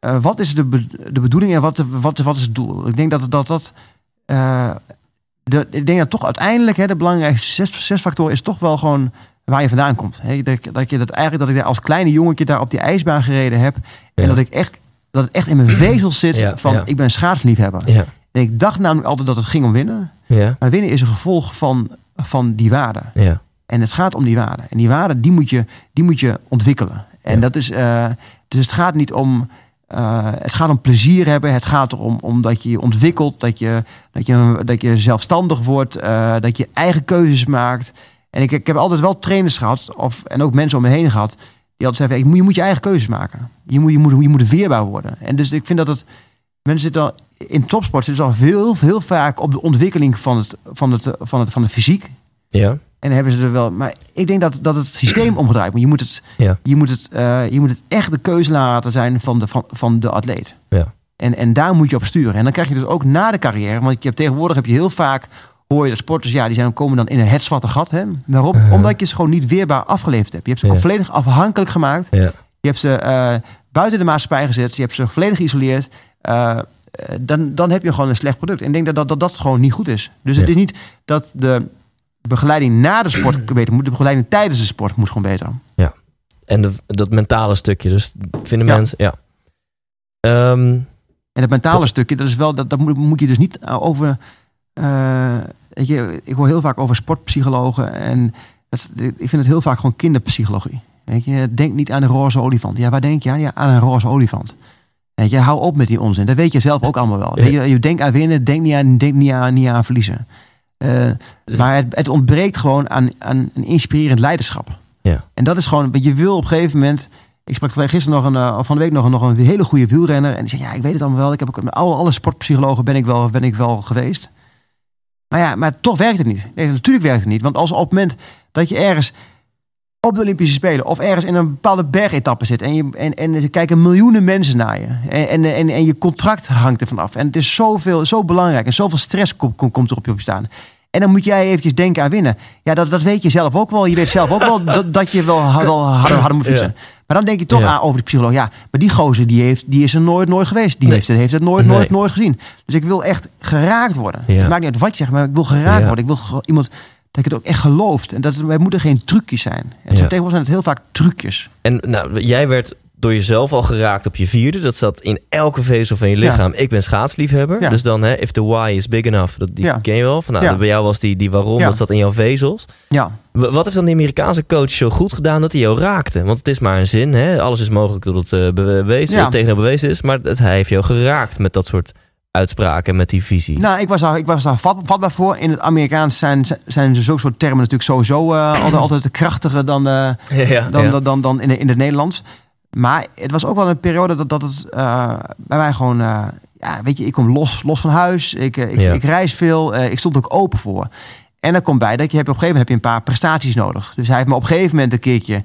eh, wat is de, be- de bedoeling en wat, wat, wat is het doel? Ik denk dat dat. dat eh, de, ik denk dat toch uiteindelijk hè, de belangrijkste succes, succesfactor is toch wel gewoon waar je vandaan komt. Hè? Dat, dat, je dat eigenlijk dat ik daar als kleine jongetje daar op die ijsbaan gereden heb. En Ja. dat ik echt dat het echt in mijn vezels zit Ja, van ja. ik ben schaatsliefhebber. En ik dacht namelijk altijd dat het ging om winnen. ja, Maar winnen is een gevolg van, van die waarde. ja. En het gaat om die waarde. En die waarde, die moet je, die moet je ontwikkelen. En dat is, eh, dus het gaat niet om eh, het gaat om plezier hebben. Het gaat erom om dat je je ontwikkelt, dat je, dat je, dat je zelfstandig wordt, eh, dat je eigen keuzes maakt. En ik, ik heb altijd wel trainers gehad, of, en ook mensen om me heen gehad, die altijd zeiden: je moet, je moet je eigen keuzes maken. Je moet, je, moet, je moet weerbaar worden. En dus ik vind dat het. Mensen zitten al, in topsport zitten al veel, heel vaak op de ontwikkeling van het, van het, van het, van het fysiek. Ja. En hebben ze er wel. Maar ik denk dat, dat het systeem omgedraaid moet. Je moet het, Ja. je moet het, eh, je moet het echt de keuze laten zijn van de, van, van de atleet. Ja. En, en daar moet je op sturen. En dan krijg je dus ook na de carrière. Want je hebt, tegenwoordig heb je heel vaak. Hoor je dat sporters, ja, die zijn, komen dan in een het zwarte gat. Hè? Waarom? Uh-huh. Omdat je ze gewoon niet weerbaar afgeleverd hebt. Je hebt ze Ja. volledig afhankelijk gemaakt. Ja. Je hebt ze eh, buiten de maatschappij gezet. Je hebt ze volledig geïsoleerd. Eh, dan, dan heb je gewoon een slecht product. En ik denk dat dat, dat, dat gewoon niet goed is. Dus het is niet dat de begeleiding na de sport (clears throat) beter moet. De begeleiding tijdens de sport moet gewoon beter. En de, dat mentale stukje. Dus vinden Ja. mensen. Ja. Ehm, En het mentale Dat- stukje, dat is wel, dat, dat moet, moet je dus niet over. eh, weet je, ik hoor heel vaak over sportpsychologen. En dat, ik vind het heel vaak gewoon kinderpsychologie. Weet je, denk niet aan een roze olifant. Ja, waar denk je aan? Ja, aan een roze olifant. Weet je, hou op met die onzin. Dat weet je zelf ook allemaal wel. Ja. Weet je, je denkt aan winnen, denk niet aan, denk niet aan, niet aan verliezen. Eh, maar het, het ontbreekt gewoon aan, aan een inspirerend leiderschap. Ja. En dat is gewoon, want je wil op een gegeven moment. Ik sprak gisteren nog een, eh, of van de week nog, een- nog een hele goede wielrenner. En die zei: Ja, ik weet het allemaal wel. Ik heb ook met alle, alle sportpsychologen ben ik, wel, ben ik wel geweest. Maar ja, maar toch werkt het niet. Nee, natuurlijk werkt het niet. Want als op het moment dat je ergens op de Olympische Spelen of ergens in een bepaalde bergetappe zit en, je, en, en er kijken miljoenen mensen naar je en, en, en, en je contract hangt er vanaf. En het is zoveel, zo belangrijk en zoveel stress komt, komt, komt er op je op staan. En dan moet jij eventjes denken aan winnen. Ja, dat, dat weet je zelf ook wel. Je weet zelf ook wel (laughs) dat, dat je wel, ha- wel harder, harder moet fietsen. Maar dan denk je toch Ja. aan over de psycholoog. Ja, maar die gozer die heeft, die is er nooit, nooit geweest. Die Nee. heeft, het, heeft het nooit, Nee. nooit, nooit gezien. Dus ik wil echt geraakt worden. Ja. Het maakt niet uit wat je zegt, maar ik wil geraakt worden. Ik wil iemand dat ik het ook echt gelooft. En dat het, wij moeten geen trucjes zijn. En Ja. tegenwoordig zijn het heel vaak trucjes. En nou, jij werd door jezelf al geraakt op je vierde. Dat zat in elke vezel van je Ja. lichaam. Ik ben schaatsliefhebber. Ja. Dus dan, hè, if the why is big enough. Dat, die ken je wel. Van, nou, dat bij jou was die, die waarom, dat zat in jouw vezels. Ja, Wat heeft dan die Amerikaanse coach zo goed gedaan dat hij jou raakte? Want het is maar een zin. Hè? Alles is mogelijk tot het eh, bewezen, bewezen is. Maar het, hij heeft jou geraakt met dat soort uitspraken. Met die visie. nou, ik was daar, ik was daar vat, vatbaar voor. In het Amerikaans zijn, zijn ze zulke soort termen natuurlijk sowieso eh, altijd, altijd krachtiger dan, eh, (laughs) ja, dan, ja. dan, dan, dan in, in het Nederlands. Maar het was ook wel een periode dat, dat het eh, bij mij gewoon... ja, weet je, ik kom los, los van huis. Ik, ik, ik reis veel. ik stond ook open voor. En dan komt bij dat je hebt, op een gegeven moment heb je een paar prestaties nodig. Dus hij heeft me op een gegeven moment een keertje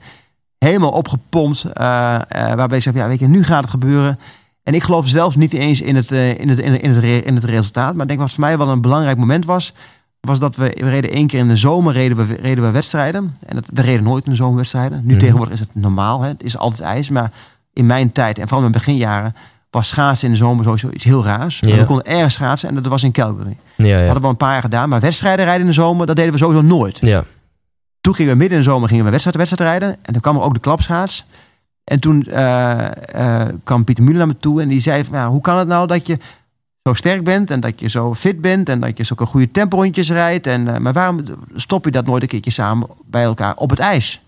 helemaal opgepompt. waarbij ik zeg, ja, weet je, nu gaat het gebeuren. En ik geloof zelfs niet eens in het, eh, in het, in het, in het, in het resultaat. Maar ik denk wat voor mij wel een belangrijk moment was... was dat we, we reden één keer in de zomer reden we, reden we wedstrijden. En dat, we reden nooit in de zomerwedstrijden. Nu Mhm. tegenwoordig is het normaal. Hè? Het is altijd ijs. Maar in mijn tijd, en vooral in mijn beginjaren... was schaatsen in de zomer sowieso iets heel raars. Ja. We konden ergens schaatsen en dat was in Calgary. ja, ja. hadden we een paar jaar gedaan. Maar wedstrijden rijden in de zomer, dat deden we sowieso nooit. ja. Toen gingen we midden in de zomer gingen we wedstrijd, wedstrijd rijden. En toen kwam er ook de klapschaats. En toen eh, eh, kwam Pieter Muller naar me toe en die zei van, ja, hoe kan het nou dat je zo sterk bent en dat je zo fit bent en dat je zulke goede temporondjes rijdt. En, eh, maar waarom stop je dat nooit een keertje samen bij elkaar op het ijs?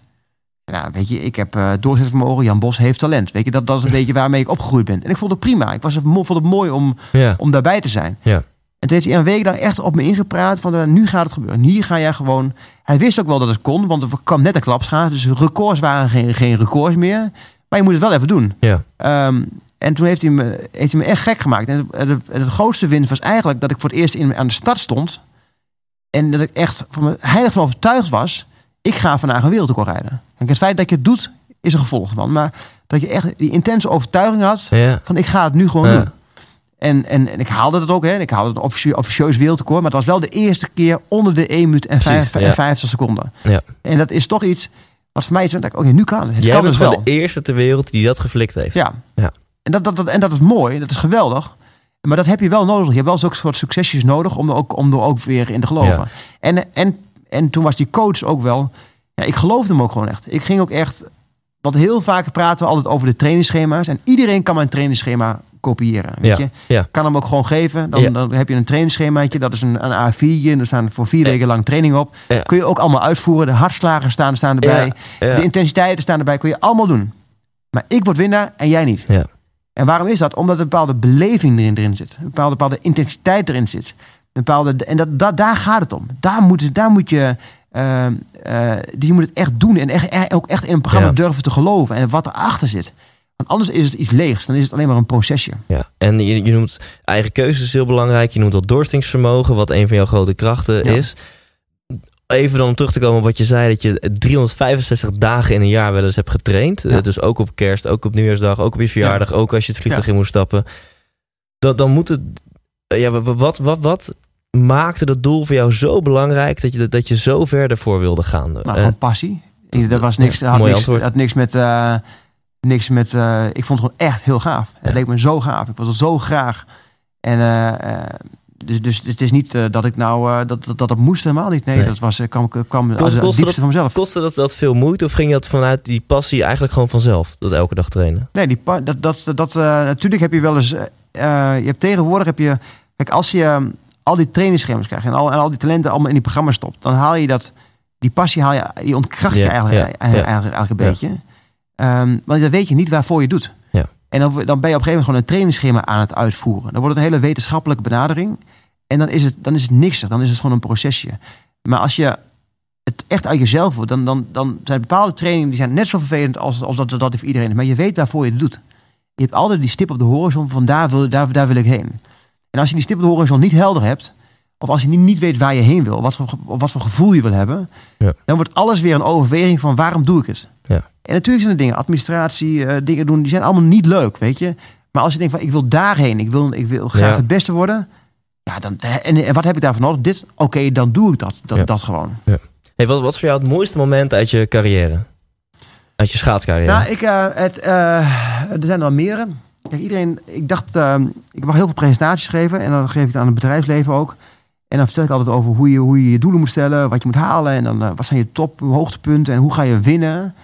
Nou, weet je, ik heb doorzettingsvermogen. Jan Bos heeft talent. Weet je, dat, dat is een beetje waarmee ik opgegroeid ben. En ik vond het prima. Ik was, vond het mooi om, ja. om daarbij te zijn. Ja. En toen heeft hij een week lang echt op me ingepraat van eh, nu gaat het gebeuren. Hier ga jij gewoon. Hij wist ook wel dat het kon, want er kwam net een klapschaat. Dus records waren geen, geen records meer. Maar je moet het wel even doen. Ja. Ehm, en toen heeft hij, me, heeft hij me echt gek gemaakt. En het, grootste winst was eigenlijk dat ik voor het eerst in, aan de start stond. En dat ik echt van me heilig van overtuigd was. Ik ga vandaag een wereldrecord rijden. Kijk, het feit dat je het doet, is een gevolg van. Maar dat je echt die intense overtuiging had. ja. Van ik ga het nu gewoon Ja. doen. En, en, en ik haalde het ook. Hè. Ik haalde een officie- officieus wereldrecord. Maar het was wel de eerste keer onder de 1 minuut en, Precies, vijf- ja. en 50 seconden. Ja. En dat is toch iets wat voor mij is. dat ik, Oké, nu kan het. Het Jij kan bent dus wel. de eerste ter wereld die dat geflikt heeft. Ja. Ja. En, dat, dat, dat, en dat is mooi. Dat is geweldig. Maar dat heb je wel nodig. Je hebt wel zulke soort succesjes nodig om er ook, om er ook weer in te geloven. Ja. En, en, en toen was die coach ook wel... Ja, ik geloofde hem ook gewoon echt. Ik ging ook echt... Want heel vaak praten we altijd over de trainingsschema's. En iedereen kan mijn trainingsschema kopiëren. Weet Ja. je? Ja. Kan hem ook gewoon geven. Dan, Ja. dan heb je een trainingsschemaatje. Dat is een, een A4'tje. En er staan voor vier weken lang training op. Kun je ook allemaal uitvoeren. De hartslagen staan, staan erbij. De intensiteiten staan erbij. Kun je allemaal doen. Maar ik word winnaar en jij niet. Ja. En waarom is dat? Omdat een bepaalde beleving erin, erin zit. Een bepaalde, bepaalde intensiteit erin zit. Een bepaalde, en dat, dat, daar gaat het om. Daar moet, daar moet je... eh, eh, je moet het echt doen en echt, ook echt in een programma durven te geloven en wat erachter zit. Want anders is het iets leegs. Dan is het alleen maar een procesje. Ja, en je, je noemt eigen keuzes heel belangrijk. Je noemt dat doorstingsvermogen, wat een van jouw grote krachten Ja. is. Even dan om terug te komen op wat je zei, dat je 365 dagen in een jaar wel eens hebt getraind. Ja. Eh, Dus ook op kerst, ook op nieuwjaarsdag, ook op je verjaardag, ook als je het vliegtuig in moest stappen. Dat, dan moet het... eh, Ja, wa- wat, wat, wat maakte dat doel voor jou zo belangrijk dat je, dat je zo ver ervoor wilde gaan? Maar Eh, gewoon passie. Dat was niks, had niks, had niks met. Niks met eh, ik vond het gewoon echt heel gaaf. Ja. Het leek me zo gaaf. Ik was het zo graag. En eh, eh, dus, dus het is niet dat ik nou dat, dat, dat dat moest helemaal niet. Nee, Nee. dat was kwam, kwam Kost- als het van mezelf. Kostte dat, dat veel moeite of ging dat vanuit die passie eigenlijk gewoon vanzelf? Dat elke dag trainen? Nee, die dat, dat, dat, natuurlijk heb je wel eens. je hebt tegenwoordig heb je. Kijk, als je eh, al die trainingsschema's krijgt en al, en al die talenten allemaal in die programma's stopt, dan haal je dat. Die passie haal je, die ontkracht je Ja, eigenlijk, ja, eigenlijk, eigenlijk, eigenlijk een beetje. Ehm, want dan weet je niet waarvoor je doet. Ja. En dan, dan ben je op een gegeven moment gewoon een trainingsschema aan het uitvoeren. Dan wordt het een hele wetenschappelijke benadering. En dan is het, dan is het niks. Dan is het gewoon een procesje. Maar als je het echt uit jezelf wordt, dan, dan, dan zijn bepaalde trainingen die zijn net zo vervelend als, als dat, dat voor iedereen is. Maar je weet waarvoor je het doet. Je hebt altijd die stip op de horizon van daar wil, daar, daar wil ik heen. En als je die stip op de horizon niet helder hebt, of als je niet, niet weet waar je heen wil, wat voor, wat voor gevoel je wil hebben, Ja. dan wordt alles weer een overweging van waarom doe ik het. Ja. En natuurlijk zijn er dingen, administratie, eh, dingen doen, die zijn allemaal niet leuk, weet je. Maar als je denkt van ik wil daarheen, ik wil, ik wil graag Ja. het beste worden. Ja, dan, en, en wat heb ik daarvoor nodig? Dit, oké, dan doe ik dat. Dat, dat gewoon. Hey, wat, wat is voor jou het mooiste moment uit je carrière? Uit je schaatscarrière? Nou, ik, eh, het, eh, er zijn er wel meerdere. Kijk, iedereen, ik dacht, ik mag heel veel presentaties geven en dan geef ik het aan het bedrijfsleven ook. En dan vertel ik altijd over hoe je hoe je, je doelen moet stellen, wat je moet halen en dan eh, wat zijn je top hoogtepunten en hoe ga je winnen.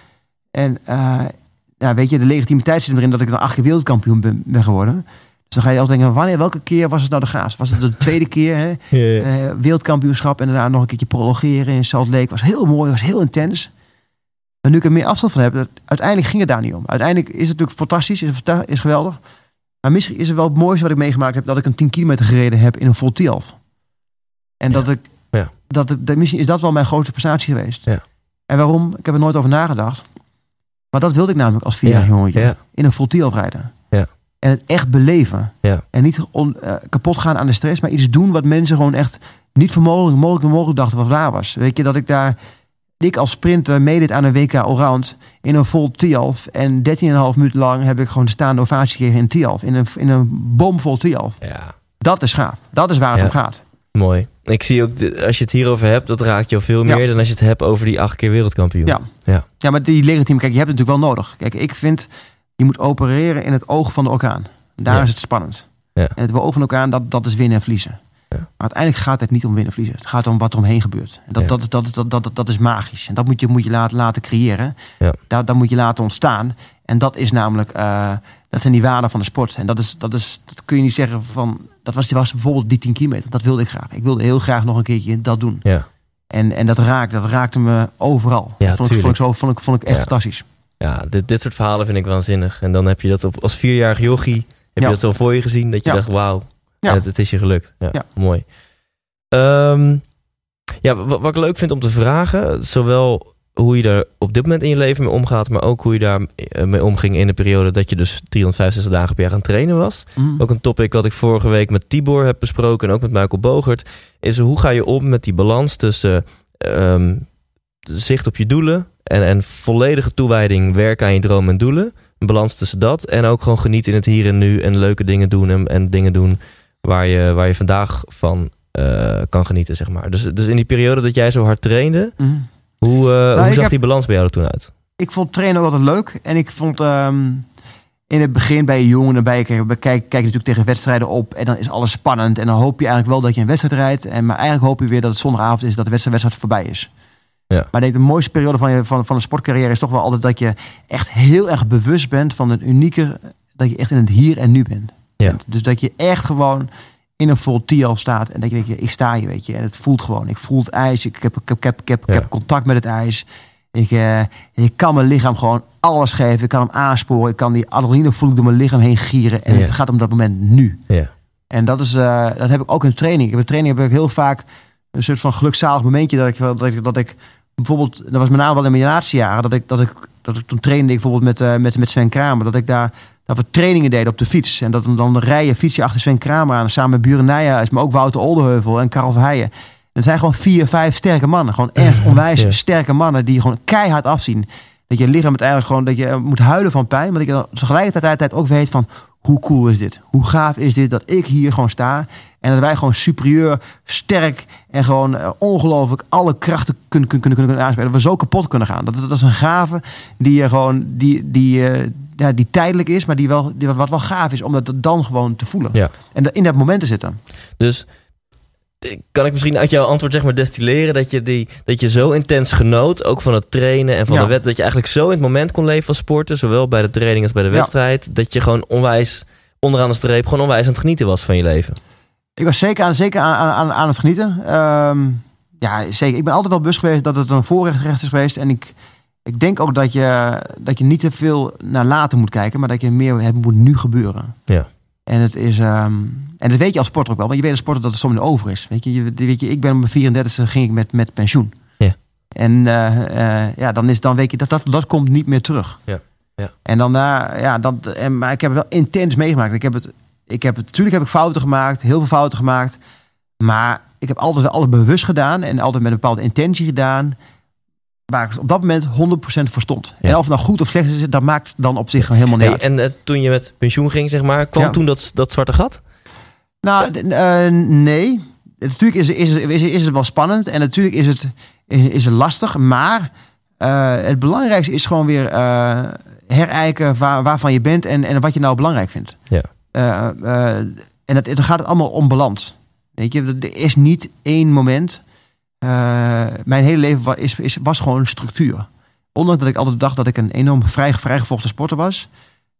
En eh, ja, weet je, de legitimiteit zit erin dat ik dan acht keer wereldkampioen ben, ben geworden. Dus dan ga je altijd denken, wanneer, welke keer was het nou de gaas? Was het de tweede keer, hè? (laughs) Ja, ja. Eh, wereldkampioenschap en daarna nog een keertje prolongeren in Salt Lake. Was heel mooi, was heel intens. Maar nu ik er meer afstand van heb, dat, uiteindelijk ging het daar niet om. Uiteindelijk is het natuurlijk fantastisch, is, is geweldig. Maar misschien is het wel het mooiste wat ik meegemaakt heb, dat ik een 10 kilometer gereden heb in een vol. En dat ik, Ja. dat ik, dat, misschien is dat wel mijn grootste prestatie geweest. Ja. En waarom? Ik heb er nooit over nagedacht. Maar dat wilde ik namelijk als vierjarig Ja. jongetje. In een vol Tialf rijden. Ja. En het echt beleven. Ja. En niet on- eh, kapot gaan aan de stress, maar iets doen wat mensen gewoon echt niet voor mogelijk, mogelijk, mogelijk dachten wat waar was. Weet je, dat ik daar, ik als sprinter meedeed aan een WK Allround in een vol Tialf. En 13,5 minuten lang heb ik gewoon de staande ovatie gekregen in Tialf. In een, in een bomvol Tialf. ja, Dat is gaaf. Dat is waar het Ja. om gaat. Mooi. Ik zie ook, als je het hierover hebt, dat raakt jou veel Ja. meer dan als je het hebt over die acht keer wereldkampioen. Ja. Ja. Ja, maar die legitiem, kijk, je hebt het natuurlijk wel nodig. Kijk, ik vind, je moet opereren in het oog van de orkaan. Daar Ja. is het spannend. Ja. En het oog van de orkaan, dat, dat is winnen en verliezen. Ja. Maar uiteindelijk gaat het niet om winnen en verliezen. Het gaat om wat er omheen gebeurt. En dat, dat, is, dat, dat, dat, dat, is magisch. En dat moet je, moet je laten, laten creëren. Ja. Dat, dat moet je laten ontstaan. En dat is namelijk, eh, dat zijn die waarden van de sport. En dat, is, dat, is, dat kun je niet zeggen van, dat was, was bijvoorbeeld die 10 kilometer. Dat wilde ik graag. Ik wilde heel graag nog een keertje dat doen. Ja. En, en dat, raakte, dat raakte me overal. Ja, vond, ik, vond, ik zo, vond, ik, vond ik echt Ja. fantastisch. Ja, dit, dit soort verhalen vind ik waanzinnig. En dan heb je dat op, als vierjarig jochie, heb Ja. je dat zo voor je gezien, dat je dacht, wauw, Ja. het, het is je gelukt. Ja, Ja. mooi. Ehm, ja, wat, wat ik leuk vind om te vragen, zowel hoe je daar op dit moment in je leven mee omgaat, maar ook hoe je daar eh, mee omging in de periode dat je dus 365 dagen per jaar aan het trainen was. Mm. Ook een topic wat ik vorige week met Tibor heb besproken en ook met Michael Bogert, is hoe ga je om met die balans tussen ehm, zicht op je doelen en, en volledige toewijding werken aan je dromen en doelen. Een balans tussen dat en ook gewoon genieten in het hier en nu en leuke dingen doen en, en dingen doen waar je, waar je vandaag van eh, kan genieten, zeg maar. Dus, dus in die periode dat jij zo hard trainde, Mm. Hoe, eh, hoe ik zag heb- die balans bij jou er toen uit? Ik vond trainen ook altijd leuk. En ik vond ehm, in het begin bij ben je, kijk, kijk, kijk natuurlijk tegen wedstrijden op. En dan is alles spannend. En dan hoop je eigenlijk wel dat je een wedstrijd rijdt. En, maar eigenlijk hoop je weer dat het zondagavond is, dat de wedstrijd, wedstrijd voorbij is. Ja. Maar ik denk de mooiste periode van, je, van, van een sportcarrière is toch wel altijd dat je echt heel erg bewust bent van het unieke. Dat je echt in het hier en nu bent. Ja. bent. Dus dat je echt gewoon in een vol tial staat. En dat je, weet je, ik sta hier, weet je. En het voelt gewoon. Ik voel het ijs. Ik heb, ik heb, ik heb, ik heb, ik contact met het ijs. Ik, eh, ik kan mijn lichaam gewoon alles geven. Ik kan hem aansporen. Ik kan die adrenaline voelen door mijn lichaam heen gieren. En het gaat om dat moment nu. Ja. En dat, is, eh, dat heb ik ook in training. Ik in training heb ik heel vaak een soort van gelukzalig momentje dat ik, dat ik, dat ik bijvoorbeeld, dat was met name wel in mijn laatste jaren, dat ik, dat ik, dat ik toen trainde ik bijvoorbeeld met, eh, met, met Sven Kramer, dat ik daar dat we trainingen deden op de fiets. En dat dan rijden, fiets je achter Sven Kramer aan, samen met Buren Nijhuis, maar ook Wouter Oldeheuvel en Karel Verheijen. En het zijn gewoon vier, vijf sterke mannen. Gewoon echt onwijs Ja. sterke mannen die gewoon keihard afzien. Dat je lichaam uiteindelijk gewoon, dat je moet huilen van pijn. Maar dat je dan tegelijkertijd ook weet van, hoe cool is dit? Hoe gaaf is dit dat ik hier gewoon sta? En dat wij gewoon superieur, sterk en gewoon eh, ongelooflijk alle krachten kunnen, kunnen, kunnen, kunnen aanspelen. Dat we zo kapot kunnen gaan. Dat, dat is een gave die je gewoon, die, die, eh, ja, die tijdelijk is, maar die wel, die wat wel gaaf is om dat dan gewoon te voelen. Ja. En in dat moment te zitten. Dus eh, kan ik misschien uit jouw antwoord zeg maar destilleren dat je, die, dat je zo intens genoot, ook van het trainen en van Ja. de wedstrijd, dat je eigenlijk zo in het moment kon leven als sporter, zowel bij de training als bij de Ja. wedstrijd, dat je gewoon onwijs onderaan de streep gewoon onwijs aan het genieten was van je leven. Ik was zeker aan, zeker aan, aan, aan het genieten. Ehm, ja, zeker. Ik ben altijd wel bewust geweest dat het een voorrecht is geweest. En ik, ik denk ook dat je, dat je niet te veel naar later moet kijken, maar dat je meer het moet nu gebeuren. Ja. En het is, ehm, en dat weet je als sporter ook wel, want je weet als sporter dat het soms over is. Weet je, je, weet je ik ben op mijn 34 ging ik met, met pensioen. Ja. En eh, eh, ja, dan, is, dan weet je dat, dat dat komt niet meer terug. Ja. Ja. En dan, eh, ja, dat, en, maar ik heb het wel intens meegemaakt. Ik heb het, ik heb het, natuurlijk heb ik fouten gemaakt, heel veel fouten gemaakt. Maar ik heb altijd wel alles bewust gedaan en altijd met een bepaalde intentie gedaan. Waar ik op dat moment 100% voor stond. Ja. En of het nou goed of slecht is, dat maakt dan op zich gewoon helemaal niet Hey, uit. en eh, toen je met pensioen ging, zeg maar, kwam Ja. toen dat, dat zwarte gat? Nou, eh, nee. Natuurlijk is, is, is, is het wel spannend en natuurlijk is het, is, is het lastig. Maar eh, het belangrijkste is gewoon weer herijken waar, waarvan je bent en, en wat je nou belangrijk vindt. Ja. En het, dan gaat het allemaal om balans. Weet je, er is niet één moment. Eh, mijn hele leven was, is, is, was gewoon structuur. Ondanks dat ik altijd dacht dat ik een enorm vrij, vrijgevochten sporter was,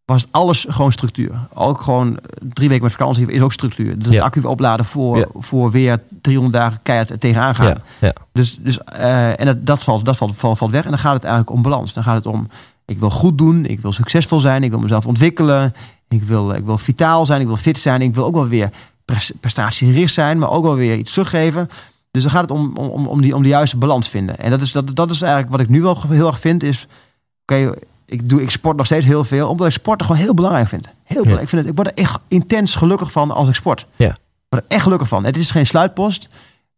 was alles gewoon structuur. Ook gewoon eh, drie weken met vakantie is ook structuur. Dus Ja. het accu opladen voor, Ja. voor weer 300 dagen keihard tegenaan gaan. Ja. Dus, dus, eh, en dat, dat, valt, dat valt, valt, valt weg. En dan gaat het eigenlijk om balans. Dan gaat het om, ik wil goed doen, ik wil succesvol zijn, ik wil mezelf ontwikkelen, ik wil, ik wil vitaal zijn, ik wil fit zijn, ik wil ook wel weer pres- prestatiegericht zijn, maar ook wel weer iets teruggeven. Dus dan gaat het om, om, om, die, om de juiste balans vinden. En dat is, dat, dat is eigenlijk wat ik nu wel heel erg vind, is, oké, ik, doe, ik sport nog steeds heel veel, omdat ik sporten gewoon heel belangrijk vind. Heel belangrijk. Ik, vind het, ik word er echt intens gelukkig van als ik sport. Ja. Ik word er echt gelukkig van. Het is geen sluitpost,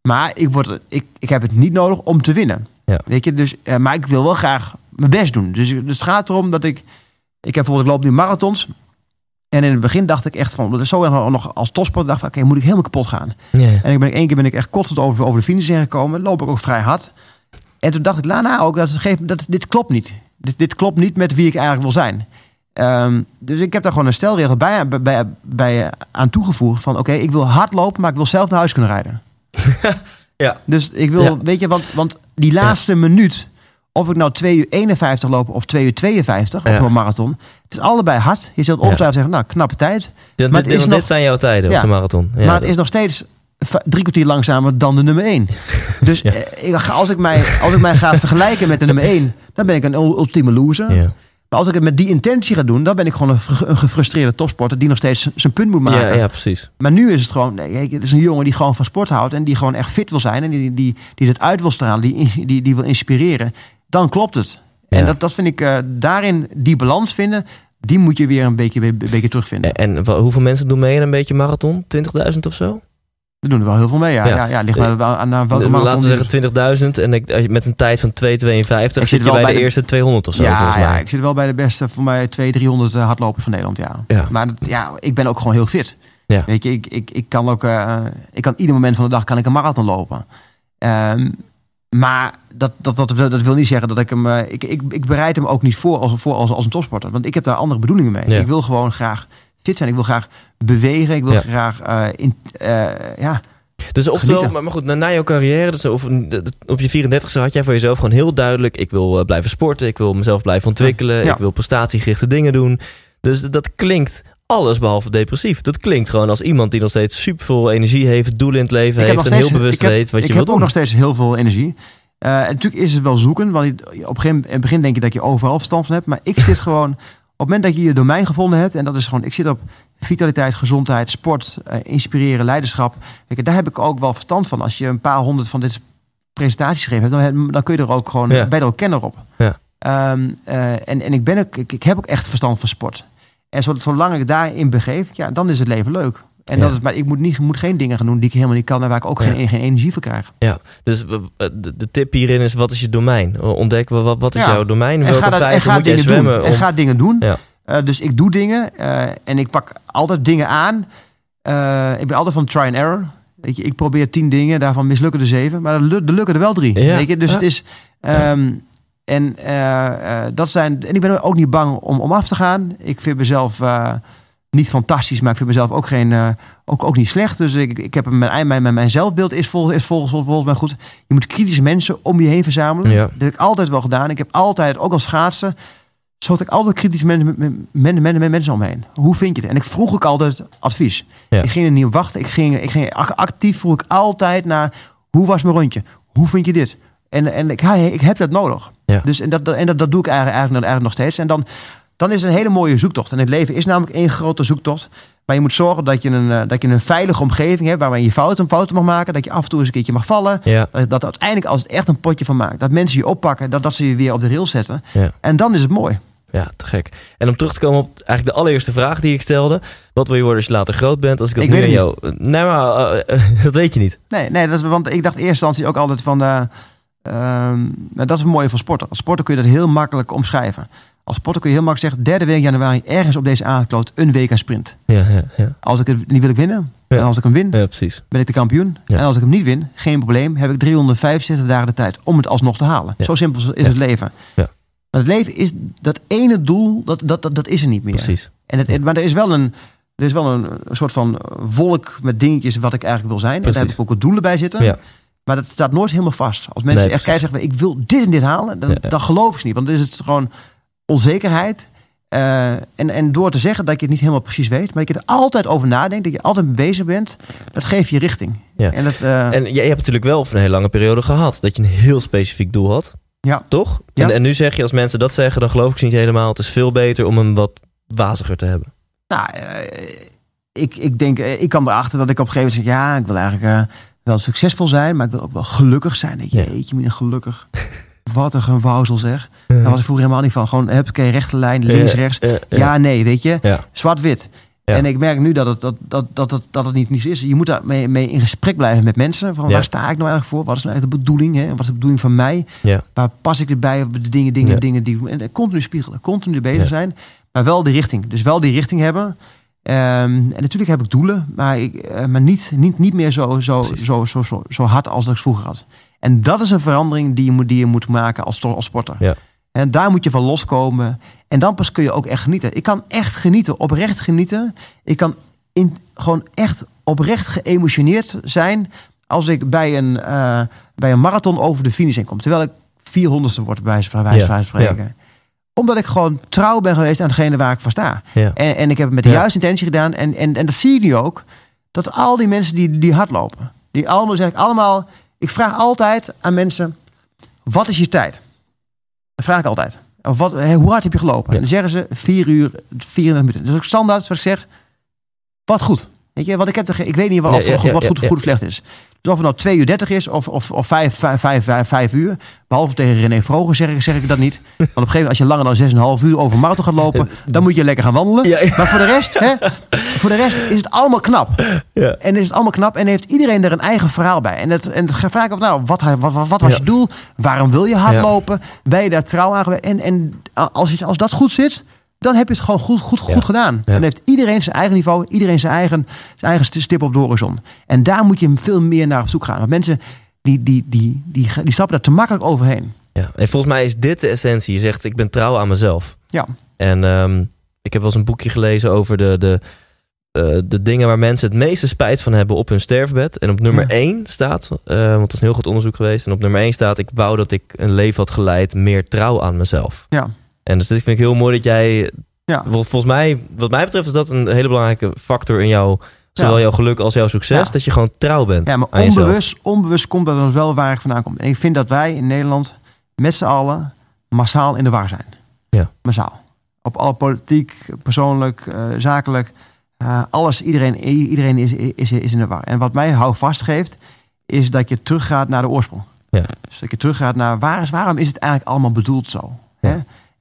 maar ik, word, ik, ik heb het niet nodig om te winnen. Ja. Weet je, dus, eh, maar ik wil wel graag mijn best doen. Dus, dus het gaat erom dat ik... Ik heb bijvoorbeeld, ik loop nu marathons. En in het begin dacht ik echt van... Dat is zo nog als topsport dacht ik, oké, moet ik helemaal kapot gaan. En ik ben, één keer ben ik echt kotsend over, over de finish heen gekomen. Loop ik ook vrij hard. En toen dacht ik daarna ook, dat, geeft, dat, dit klopt niet. Dit, dit klopt niet met wie ik eigenlijk wil zijn. Ehm, dus ik heb daar gewoon een stelregel bij, bij, bij, bij aan toegevoegd. Van oké, ik wil hard lopen, maar ik wil zelf naar huis kunnen rijden. (laughs) Ja. Dus ik wil, Ja. weet je, want, want die laatste minuut... Of ik nou 2 uur 51 loop of 2 uur 52 Ja. op een marathon. Het is allebei hard. Je zult ongetwijfeld zeggen, nou, knappe tijd. Dit, Maar dit, is dit nog- zijn jouw tijden Ja. op de marathon. Ja, maar het dat- is nog steeds drie kwartier langzamer dan de nummer 1. (laughs) Dus Ja. eh, ik, ga- als, ik mij, als ik mij ga (laughs) vergelijken met de nummer 1, dan ben ik een ul- ultieme loser. ja. Maar als ik het met die intentie ga doen, dan ben ik gewoon een, fr- een gefrustreerde topsporter die nog steeds zijn punt moet maken. Ja, ja, precies. Maar nu is het gewoon, nee, het is een jongen die gewoon van sport houdt en die gewoon echt fit wil zijn en die, die, die het uit wil stralen, die, die, die wil inspireren. Dan klopt het. Ja. En dat, dat vind ik, eh, daarin die balans vinden, die moet je weer een beetje, een beetje terugvinden. En, en hoeveel mensen doen mee in een beetje marathon? 20.000 of zo? We doen er wel heel veel mee, ja. Ja. ja. ja, ligt maar aan, aan welke marathon Laten we zeggen 20.000 en ik, met een tijd van 2,52 zit zit je bij de de- eerste 200 of zo ja, volgens mij. ja, ik zit wel bij de beste, voor mij 200, 300 eh, hardlopers van Nederland, ja. Ja. Maar ja, ik ben ook gewoon heel fit. Ja. Weet je, ik, ik, ik kan ook, eh, ik kan ieder moment van de dag kan ik een marathon lopen. Ehm, maar dat, dat, dat, dat wil niet zeggen dat ik hem, eh, ik, ik, ik bereid hem ook niet voor als, voor als, als een topsporter. Want ik heb daar andere bedoelingen mee. Ja. Ik wil gewoon graag fit zijn. Ik wil graag bewegen. Ik wil Ja. graag, eh, in, eh, ja, Dus oftewel, maar, maar goed, na, na jouw carrière, dus of, op je 34 had jij voor jezelf gewoon heel duidelijk: ik wil blijven sporten, ik wil mezelf blijven ontwikkelen, Ja. ik wil prestatiegerichte dingen doen. Dus dat klinkt alles behalve depressief. Dat klinkt gewoon als iemand die nog steeds superveel energie heeft, doel in het leven Ik heb heeft en heel bewust ik heb- weet wat ik je heb wil ook doen. nog steeds heel veel energie. Eh, en natuurlijk is het wel zoeken, want op een in het begin denk je dat je overal verstand van hebt. Maar ik zit (laughs) gewoon, op het moment dat je je domein gevonden hebt, en dat is gewoon, ik zit op vitaliteit, gezondheid, sport, eh, inspireren, leiderschap. Je, daar heb ik ook wel verstand van. Als je een paar honderd van dit presentaties geschreven hebt, dan, dan kun je er ook gewoon, Ja. er ook kenner op. Ja. Ehm, eh, en, en ik, ben ook, ik, ik heb ook echt verstand van sport. En zo- zolang ik daarin begeef, ja, dan is het leven leuk. En dat is, maar ik moet, niet, moet geen dingen gaan doen die ik helemaal niet kan en waar ik ook Ja. geen, geen energie voor krijg. Ja, dus eh, de, tip hierin is, wat is je domein? Ontdek wat, wat- is Ja. jouw domein? En Welke ga, dat, en ga moet dingen zwemmen? doen. En ga dingen doen. Ja. Eh, dus ik doe dingen eh, en ik pak altijd dingen aan. Ik ben altijd van try and error. Weet je, ik probeer tien dingen, daarvan mislukken er zeven. Maar er, lu- lukken er wel drie. Ja. Weet je? Dus het is... ehm, en, eh, eh, dat zijn, en ik ben ook niet bang om, om af te gaan. Ik vind mezelf eh, niet fantastisch, maar ik vind mezelf ook, geen, ook, ook niet slecht. Dus ik, ik heb mijn, mijn, mijn, mijn zelfbeeld is, vol, is volgens, volgens mij goed. Je moet kritische mensen om je heen verzamelen. Ja. Dat heb ik altijd wel gedaan. Ik heb altijd, ook als schaatsen, zo had ik altijd kritische mensen, met, met, met mensen om me heen. Hoe vind je het? En ik vroeg ook altijd advies. Ja. Ik ging er niet op wachten. Ik ging, ik ging ac- actief vroeg ik altijd naar hoe was mijn rondje? Hoe vind je dit? En, en ik, ik heb dat nodig. Ja. Dus en dat, en dat, dat doe ik eigenlijk, eigenlijk, eigenlijk nog steeds. En dan, dan is het een hele mooie zoektocht. En het leven is namelijk één grote zoektocht. Maar je moet zorgen dat je een, eh, dat je een veilige omgeving hebt... waar je fouten, fouten mag maken. Dat je af en toe eens een keertje mag vallen. Ja, Dat, dat uiteindelijk als het echt een potje van maakt. Dat mensen je oppakken. Dat, dat ze je weer op de rails zetten. Ja. En dan is het mooi. ja, te gek. En om terug te komen op eigenlijk de allereerste vraag die ik stelde. Wat wil je worden als je later groot bent? Als ik dat Ik nu aan jou... Nee, maar eh, eh, (laughs) dat weet je niet. Nee, nee dat is, want ik dacht in eerste instantie ook altijd van... eh, nou, dat is het mooie van sporten. Als sporter kun je dat heel makkelijk omschrijven. Als sporter kun je heel makkelijk zeggen... derde week januari ergens op deze aangekloot een WK sprint. Ja, ja, ja. Als ik het niet wil ik winnen. En als ik hem win, ja precies. ben ik de kampioen. En als ik hem niet win, geen probleem. Heb ik 365 dagen de tijd om het alsnog te halen. Zo simpel is het leven. Ja. Maar het leven is dat ene doel, dat, dat, dat, dat is er niet meer. Precies. En het, maar er is wel een, er is wel een, soort van wolk met dingetjes wat ik eigenlijk wil zijn. En daar Precies. heb ik ook wat doelen bij zitten. Maar dat staat nooit helemaal vast. Als mensen Nee, echt kijken zeggen, ik wil dit en dit halen, dan, Ja, dan geloof ik ze niet. Want dan is het gewoon onzekerheid. Eh, en, en door te zeggen dat je het niet helemaal precies weet, maar dat je er altijd over nadenkt, dat je altijd mee bezig bent, dat geeft je richting. Ja. En dat, eh, En jij hebt natuurlijk wel voor een hele lange periode gehad. Dat je een heel specifiek doel had. Ja. Toch? Ja. En, en nu zeg je, als mensen dat zeggen, dan geloof ik ze niet helemaal. Het is veel beter om hem wat waziger te hebben. Nou, eh, ik, ik denk, ik kwam erachter dat ik op een gegeven moment zeg, ja, ik wil eigenlijk wel succesvol zijn, maar ik wil ook wel gelukkig zijn. Denk je, Ja. jeetje, gelukkig. (laughs) Wat een gewauzel zeg. Daar was ik vroeger helemaal niet van. Gewoon, heb ik een rechte lijn, links, rechts. ja, nee, weet je. Zwart-wit. Ja. En ik merk nu dat het, dat, dat, dat, dat, dat het niet, niet zo is. Je moet daar mee, mee in gesprek blijven met mensen. Van Ja. waar sta ik nou eigenlijk voor? Wat is nou eigenlijk de bedoeling? Hè? Wat is de bedoeling van mij? Ja. Waar pas ik erbij op de dingen, dingen, dingen die ik? En eh, continu spiegelen, continu bezig zijn. Maar wel die richting. Dus wel die richting hebben. Ehm, en natuurlijk heb ik doelen, maar, ik, eh, maar niet, niet, niet meer zo, zo, zo, zo, zo, zo hard als dat ik vroeger had. En dat is een verandering die je moet, die je moet maken als, als sporter. Ja. En daar moet je van loskomen. En dan pas kun je ook echt genieten. Ik kan echt genieten, oprecht genieten. Ik kan in, gewoon echt oprecht geëmotioneerd zijn als ik bij een, eh, bij een marathon over de finish heen kom. Terwijl ik 400ste word, bij wijze van wijze Ja, van spreken. Omdat ik gewoon trouw ben geweest aan degene waar ik voor sta. Ja. En, en ik heb het met de Ja. juiste intentie gedaan. En, en, en dat zie je nu ook. Dat al die mensen die, die hardlopen. Die allemaal zeg ik allemaal. Ik vraag altijd aan mensen. Wat is je tijd? Dat vraag ik altijd. Of wat, hoe hard heb je gelopen? Ja. En dan zeggen ze 4 uur, 34 minuten. Dus ook standaard wat ik zeg. Wat goed. Weet je, want ik, heb er, ik weet niet wat, of, ja, wat ja, goed, ja. goed of slecht is. Dus of het nou 2 uur 30 is of, of, of 5, 5, 5, 5, 5 uur. Behalve tegen René Vroger zeg ik, zeg ik dat niet. (laughs) Want op een gegeven moment als je langer dan 6,5 uur over marathon gaat lopen. Dan moet je lekker gaan wandelen. Maar voor de rest, hè, voor de rest is het allemaal knap. Ja. En is het allemaal knap en heeft iedereen er een eigen verhaal bij. En het, en het vraag ik op, nou, wat, wat, wat, wat was je doel? Waarom wil je hardlopen? Ben je daar trouw aan? En, en als, als dat goed zit, dan heb je het gewoon goed, goed, goed Ja. gedaan. Dan heeft iedereen zijn eigen niveau, iedereen zijn eigen, zijn eigen stip op de horizon. En daar moet je veel meer naar op zoek gaan. Want mensen, die, die, die, die, die stappen daar te makkelijk overheen. Ja. En volgens mij is dit de essentie. Je zegt, ik ben trouw aan mezelf. Ja. En ehm, ik heb wel eens een boekje gelezen over de, de, eh, de dingen waar mensen het meeste spijt van hebben op hun sterfbed. En op nummer Ja. 1 staat, eh, want dat is een heel goed onderzoek geweest. En op nummer 1 staat, ik wou dat ik een leven had geleid meer trouw aan mezelf. Ja. En dus dit vind ik heel mooi dat jij, Ja. vol- volgens mij, wat mij betreft is dat een hele belangrijke factor in jouw zowel Ja. jouw geluk als jouw succes, Ja. dat je gewoon trouw bent Ja, maar jezelf. onbewust, onbewust komt dat dan wel waar ik vandaan kom. En ik vind dat wij in Nederland met z'n allen massaal in de war zijn. Ja. Massaal. Op alle politiek, persoonlijk, eh, zakelijk. eh, alles, iedereen, iedereen is, is, is in de war. En wat mij houvast geeft, is dat je teruggaat naar de oorsprong. Ja. Dus dat je teruggaat naar waar is, waarom is het eigenlijk allemaal bedoeld zo? Ja. Hè?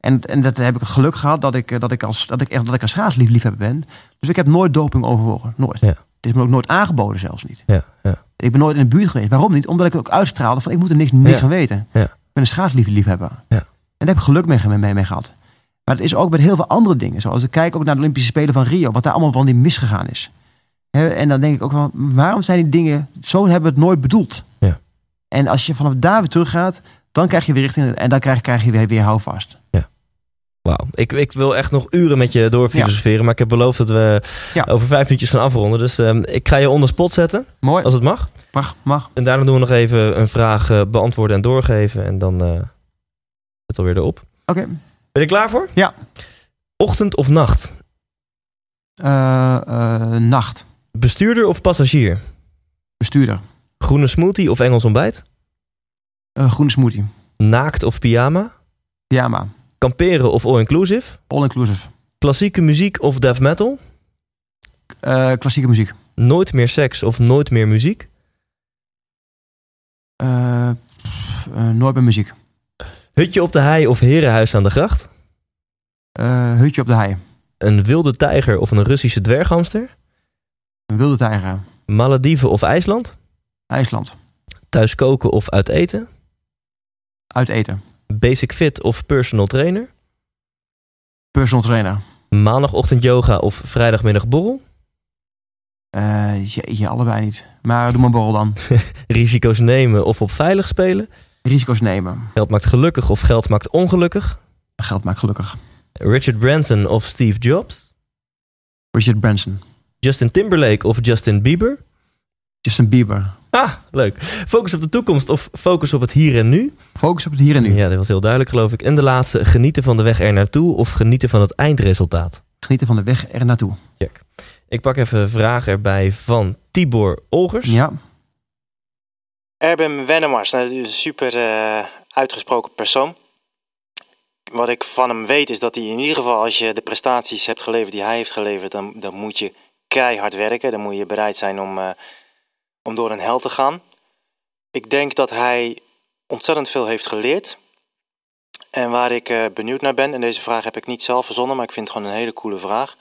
En, en dat heb ik geluk gehad dat ik, eh, dat ik, als, dat ik echt dat ik een schaatsliefhebber ben. Dus ik heb nooit doping overwogen. Nooit. Ja. Het is me ook nooit aangeboden zelfs niet. Ja, ja. Ik ben nooit in de buurt geweest. Waarom niet? Omdat ik het ook uitstraalde van ik moet er niks, niks van weten. Ja. Ik ben een schaatsliefhebber. Ja. En daar heb ik geluk mee, mee, mee gehad. Maar het is ook met heel veel andere dingen. Zoals ik kijk ook naar de Olympische Spelen van Rio. Wat daar allemaal van die misgegaan is. En dan denk ik ook van, waarom zijn die dingen... Zo hebben we het nooit bedoeld. Ja. En als je vanaf daar weer teruggaat... Dan krijg je weer richting... En dan krijg, krijg je weer, weer houvast. Wauw. Ik, ik wil echt nog uren met je doorfilosoferen, maar ik heb beloofd dat we Ja. over vijf minuutjes gaan afronden. Dus ehm, ik ga je onder spot zetten, Mooi. als het mag. Mag, mag. En daarna doen we nog even een vraag eh, beantwoorden en doorgeven. En dan eh het alweer erop. Oké. Ben je klaar voor? Ja. Ochtend of nacht? Eh, nacht. Bestuurder of passagier? Bestuurder. Groene smoothie of Engels ontbijt? Groene smoothie. Naakt of pyjama? Pyjama. Kamperen of all-inclusive? All inclusive. Klassieke muziek of death metal? Eh, klassieke muziek. Nooit meer seks of nooit meer muziek? Eh, pff, eh, nooit meer muziek. Hutje op de hei of herenhuis aan de gracht? Hutje op de hei. Een wilde tijger of een Russische dwerghamster? Een wilde tijger. Malediven of IJsland? IJsland. Thuis koken of uit eten? Uit eten. Basic fit of personal trainer? Personal trainer. Maandagochtend yoga of vrijdagmiddag borrel? Eh jeetje, allebei niet. Maar doe maar borrel dan. (laughs) Risico's nemen of op veilig spelen? Risico's nemen. Geld maakt gelukkig of geld maakt ongelukkig? Geld maakt gelukkig. Richard Branson of Steve Jobs? Richard Branson. Justin Timberlake of Justin Bieber? Justin Bieber. Ah, leuk. Focus op de toekomst of focus op het hier en nu? Focus op het hier en nu. Ja, dat was heel duidelijk geloof ik. En de laatste, genieten van de weg er naartoe of genieten van het eindresultaat? Genieten van de weg er naartoe. Check. Ik pak even een vraag erbij van Tibor Olgers. Ja. Erben Wennemars, een super eh, uitgesproken persoon. Wat ik van hem weet is dat hij in ieder geval, als je de prestaties hebt geleverd die hij heeft geleverd, dan, dan moet je keihard werken. Dan moet je bereid zijn om, eh, om door een hel te gaan. Ik denk dat hij ontzettend veel heeft geleerd. En waar ik eh, benieuwd naar ben, en deze vraag heb ik niet zelf verzonnen, maar ik vind het gewoon een hele coole vraag.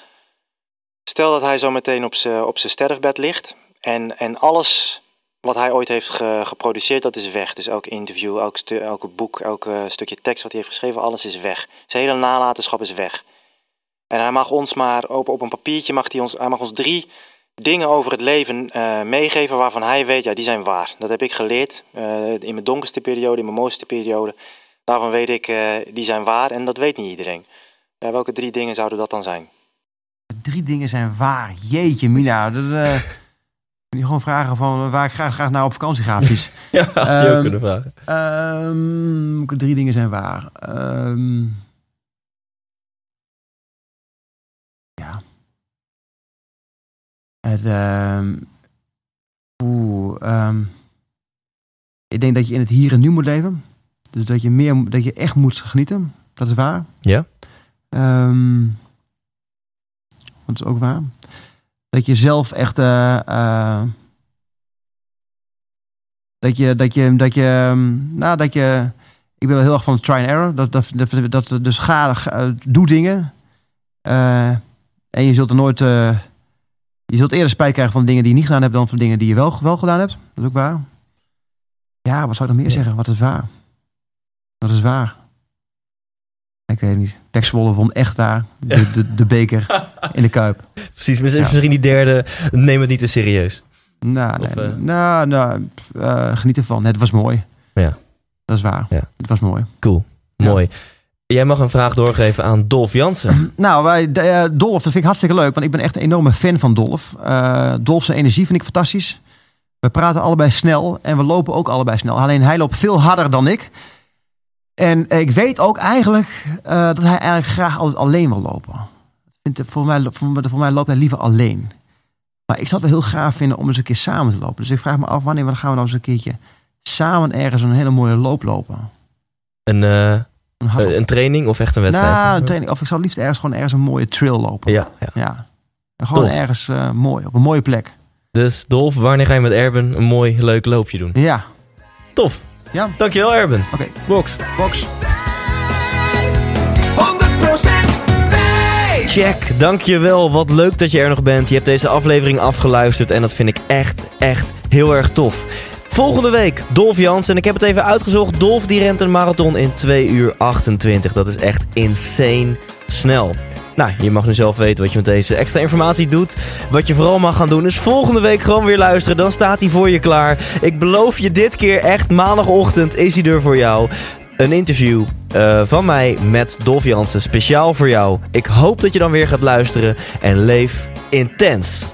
Stel dat hij zo meteen op zijn op sterfbed ligt en, en alles wat hij ooit heeft ge- geproduceerd, dat is weg. Dus elk interview, elk, elke boek, elk stukje tekst wat hij heeft geschreven, alles is weg. Zijn hele nalatenschap is weg. En hij mag ons maar op, op een papiertje, mag hij, ons, hij mag ons drie dingen over het leven eh, meegeven waarvan hij weet, ja, die zijn waar. Dat heb ik geleerd eh, in mijn donkerste periode, in mijn mooiste periode. Daarvan weet ik, eh, die zijn waar en dat weet niet iedereen. Ja, welke drie dingen zouden dat dan zijn? Drie dingen zijn waar. Jeetje, Mina. Dat, eh, kun je gewoon vragen van waar ik graag, graag naar op vakantie ga. (laughs) Ja, had je ook Ehm, kunnen vragen. Ehm, drie dingen zijn waar. Ehm, Het, ehm, oeh, ehm, ik denk dat je in het hier en nu moet leven. Dus dat je, meer, dat je echt moet genieten. Dat is waar. Ja? Ehm, dat is ook waar. Dat je zelf echt. eh, eh, dat je, dat je, dat je, nou, dat je. Ik ben wel heel erg van try and error. Dat, dat, dat, dat dus ga, ga- doe dingen. Eh, en je zult er nooit. Je zult eerder spijt krijgen van dingen die je niet gedaan hebt dan van dingen die je wel, wel gedaan hebt. Dat is ook waar. Ja, wat zou ik nog meer Ja. zeggen? Wat is waar? Wat is waar? Ik weet het niet. Zwolle vond echt waar. De, de, de beker in de Kuip. (laughs) Precies, misschien Ja. die derde, neem het niet te serieus. Nou, Of, nee, eh? nou, nou eh, geniet ervan. Het was mooi. Ja. Dat is waar. Ja. Het was mooi. Cool, mooi. Jij mag een vraag doorgeven aan Dolf Jansen. (clears throat) Nou, wij, de, eh, Dolf, dat vind ik hartstikke leuk. Want ik ben echt een enorme fan van Dolf. Eh Dolf zijn energie vind ik fantastisch. We praten allebei snel en we lopen ook allebei snel. Alleen hij loopt veel harder dan ik. En ik weet ook eigenlijk eh, dat hij eigenlijk graag altijd alleen wil lopen. Voor mij, voor, mij- loopt hij liever alleen. Maar ik zou het wel heel gaaf vinden om eens een keer samen te lopen. Dus ik vraag me af, wanneer gaan we nou eens een keertje samen ergens een hele mooie loop lopen? Een, eh, Een, hardloop- een training of echt een wedstrijd? nou, een training. Of ik zou liefst ergens gewoon ergens een mooie trail lopen. Ja, ja. Gewoon Tof. ergens eh, mooi, op een mooie plek. Dus Dolf, wanneer ga je met Erben een mooi, leuk loopje doen? Ja. Tof. Ja. Dankjewel Erben. Oké. Box. Box. 100% Thijs! Check, dankjewel. Wat leuk dat je er nog bent. Je hebt deze aflevering afgeluisterd en dat vind ik echt, echt heel erg tof. Volgende week Dolf Jans en ik heb het even uitgezocht. Dolf die rent een marathon in 2 uur 28. Dat is echt insane snel. Nou, je mag nu zelf weten wat je met deze extra informatie doet. Wat je vooral mag gaan doen is volgende week gewoon weer luisteren. Dan staat hij voor je klaar. Ik beloof je dit keer echt maandagochtend is hij er voor jou. Een interview eh, van mij met Dolf Jansen, speciaal voor jou. Ik hoop dat je dan weer gaat luisteren en leef intens.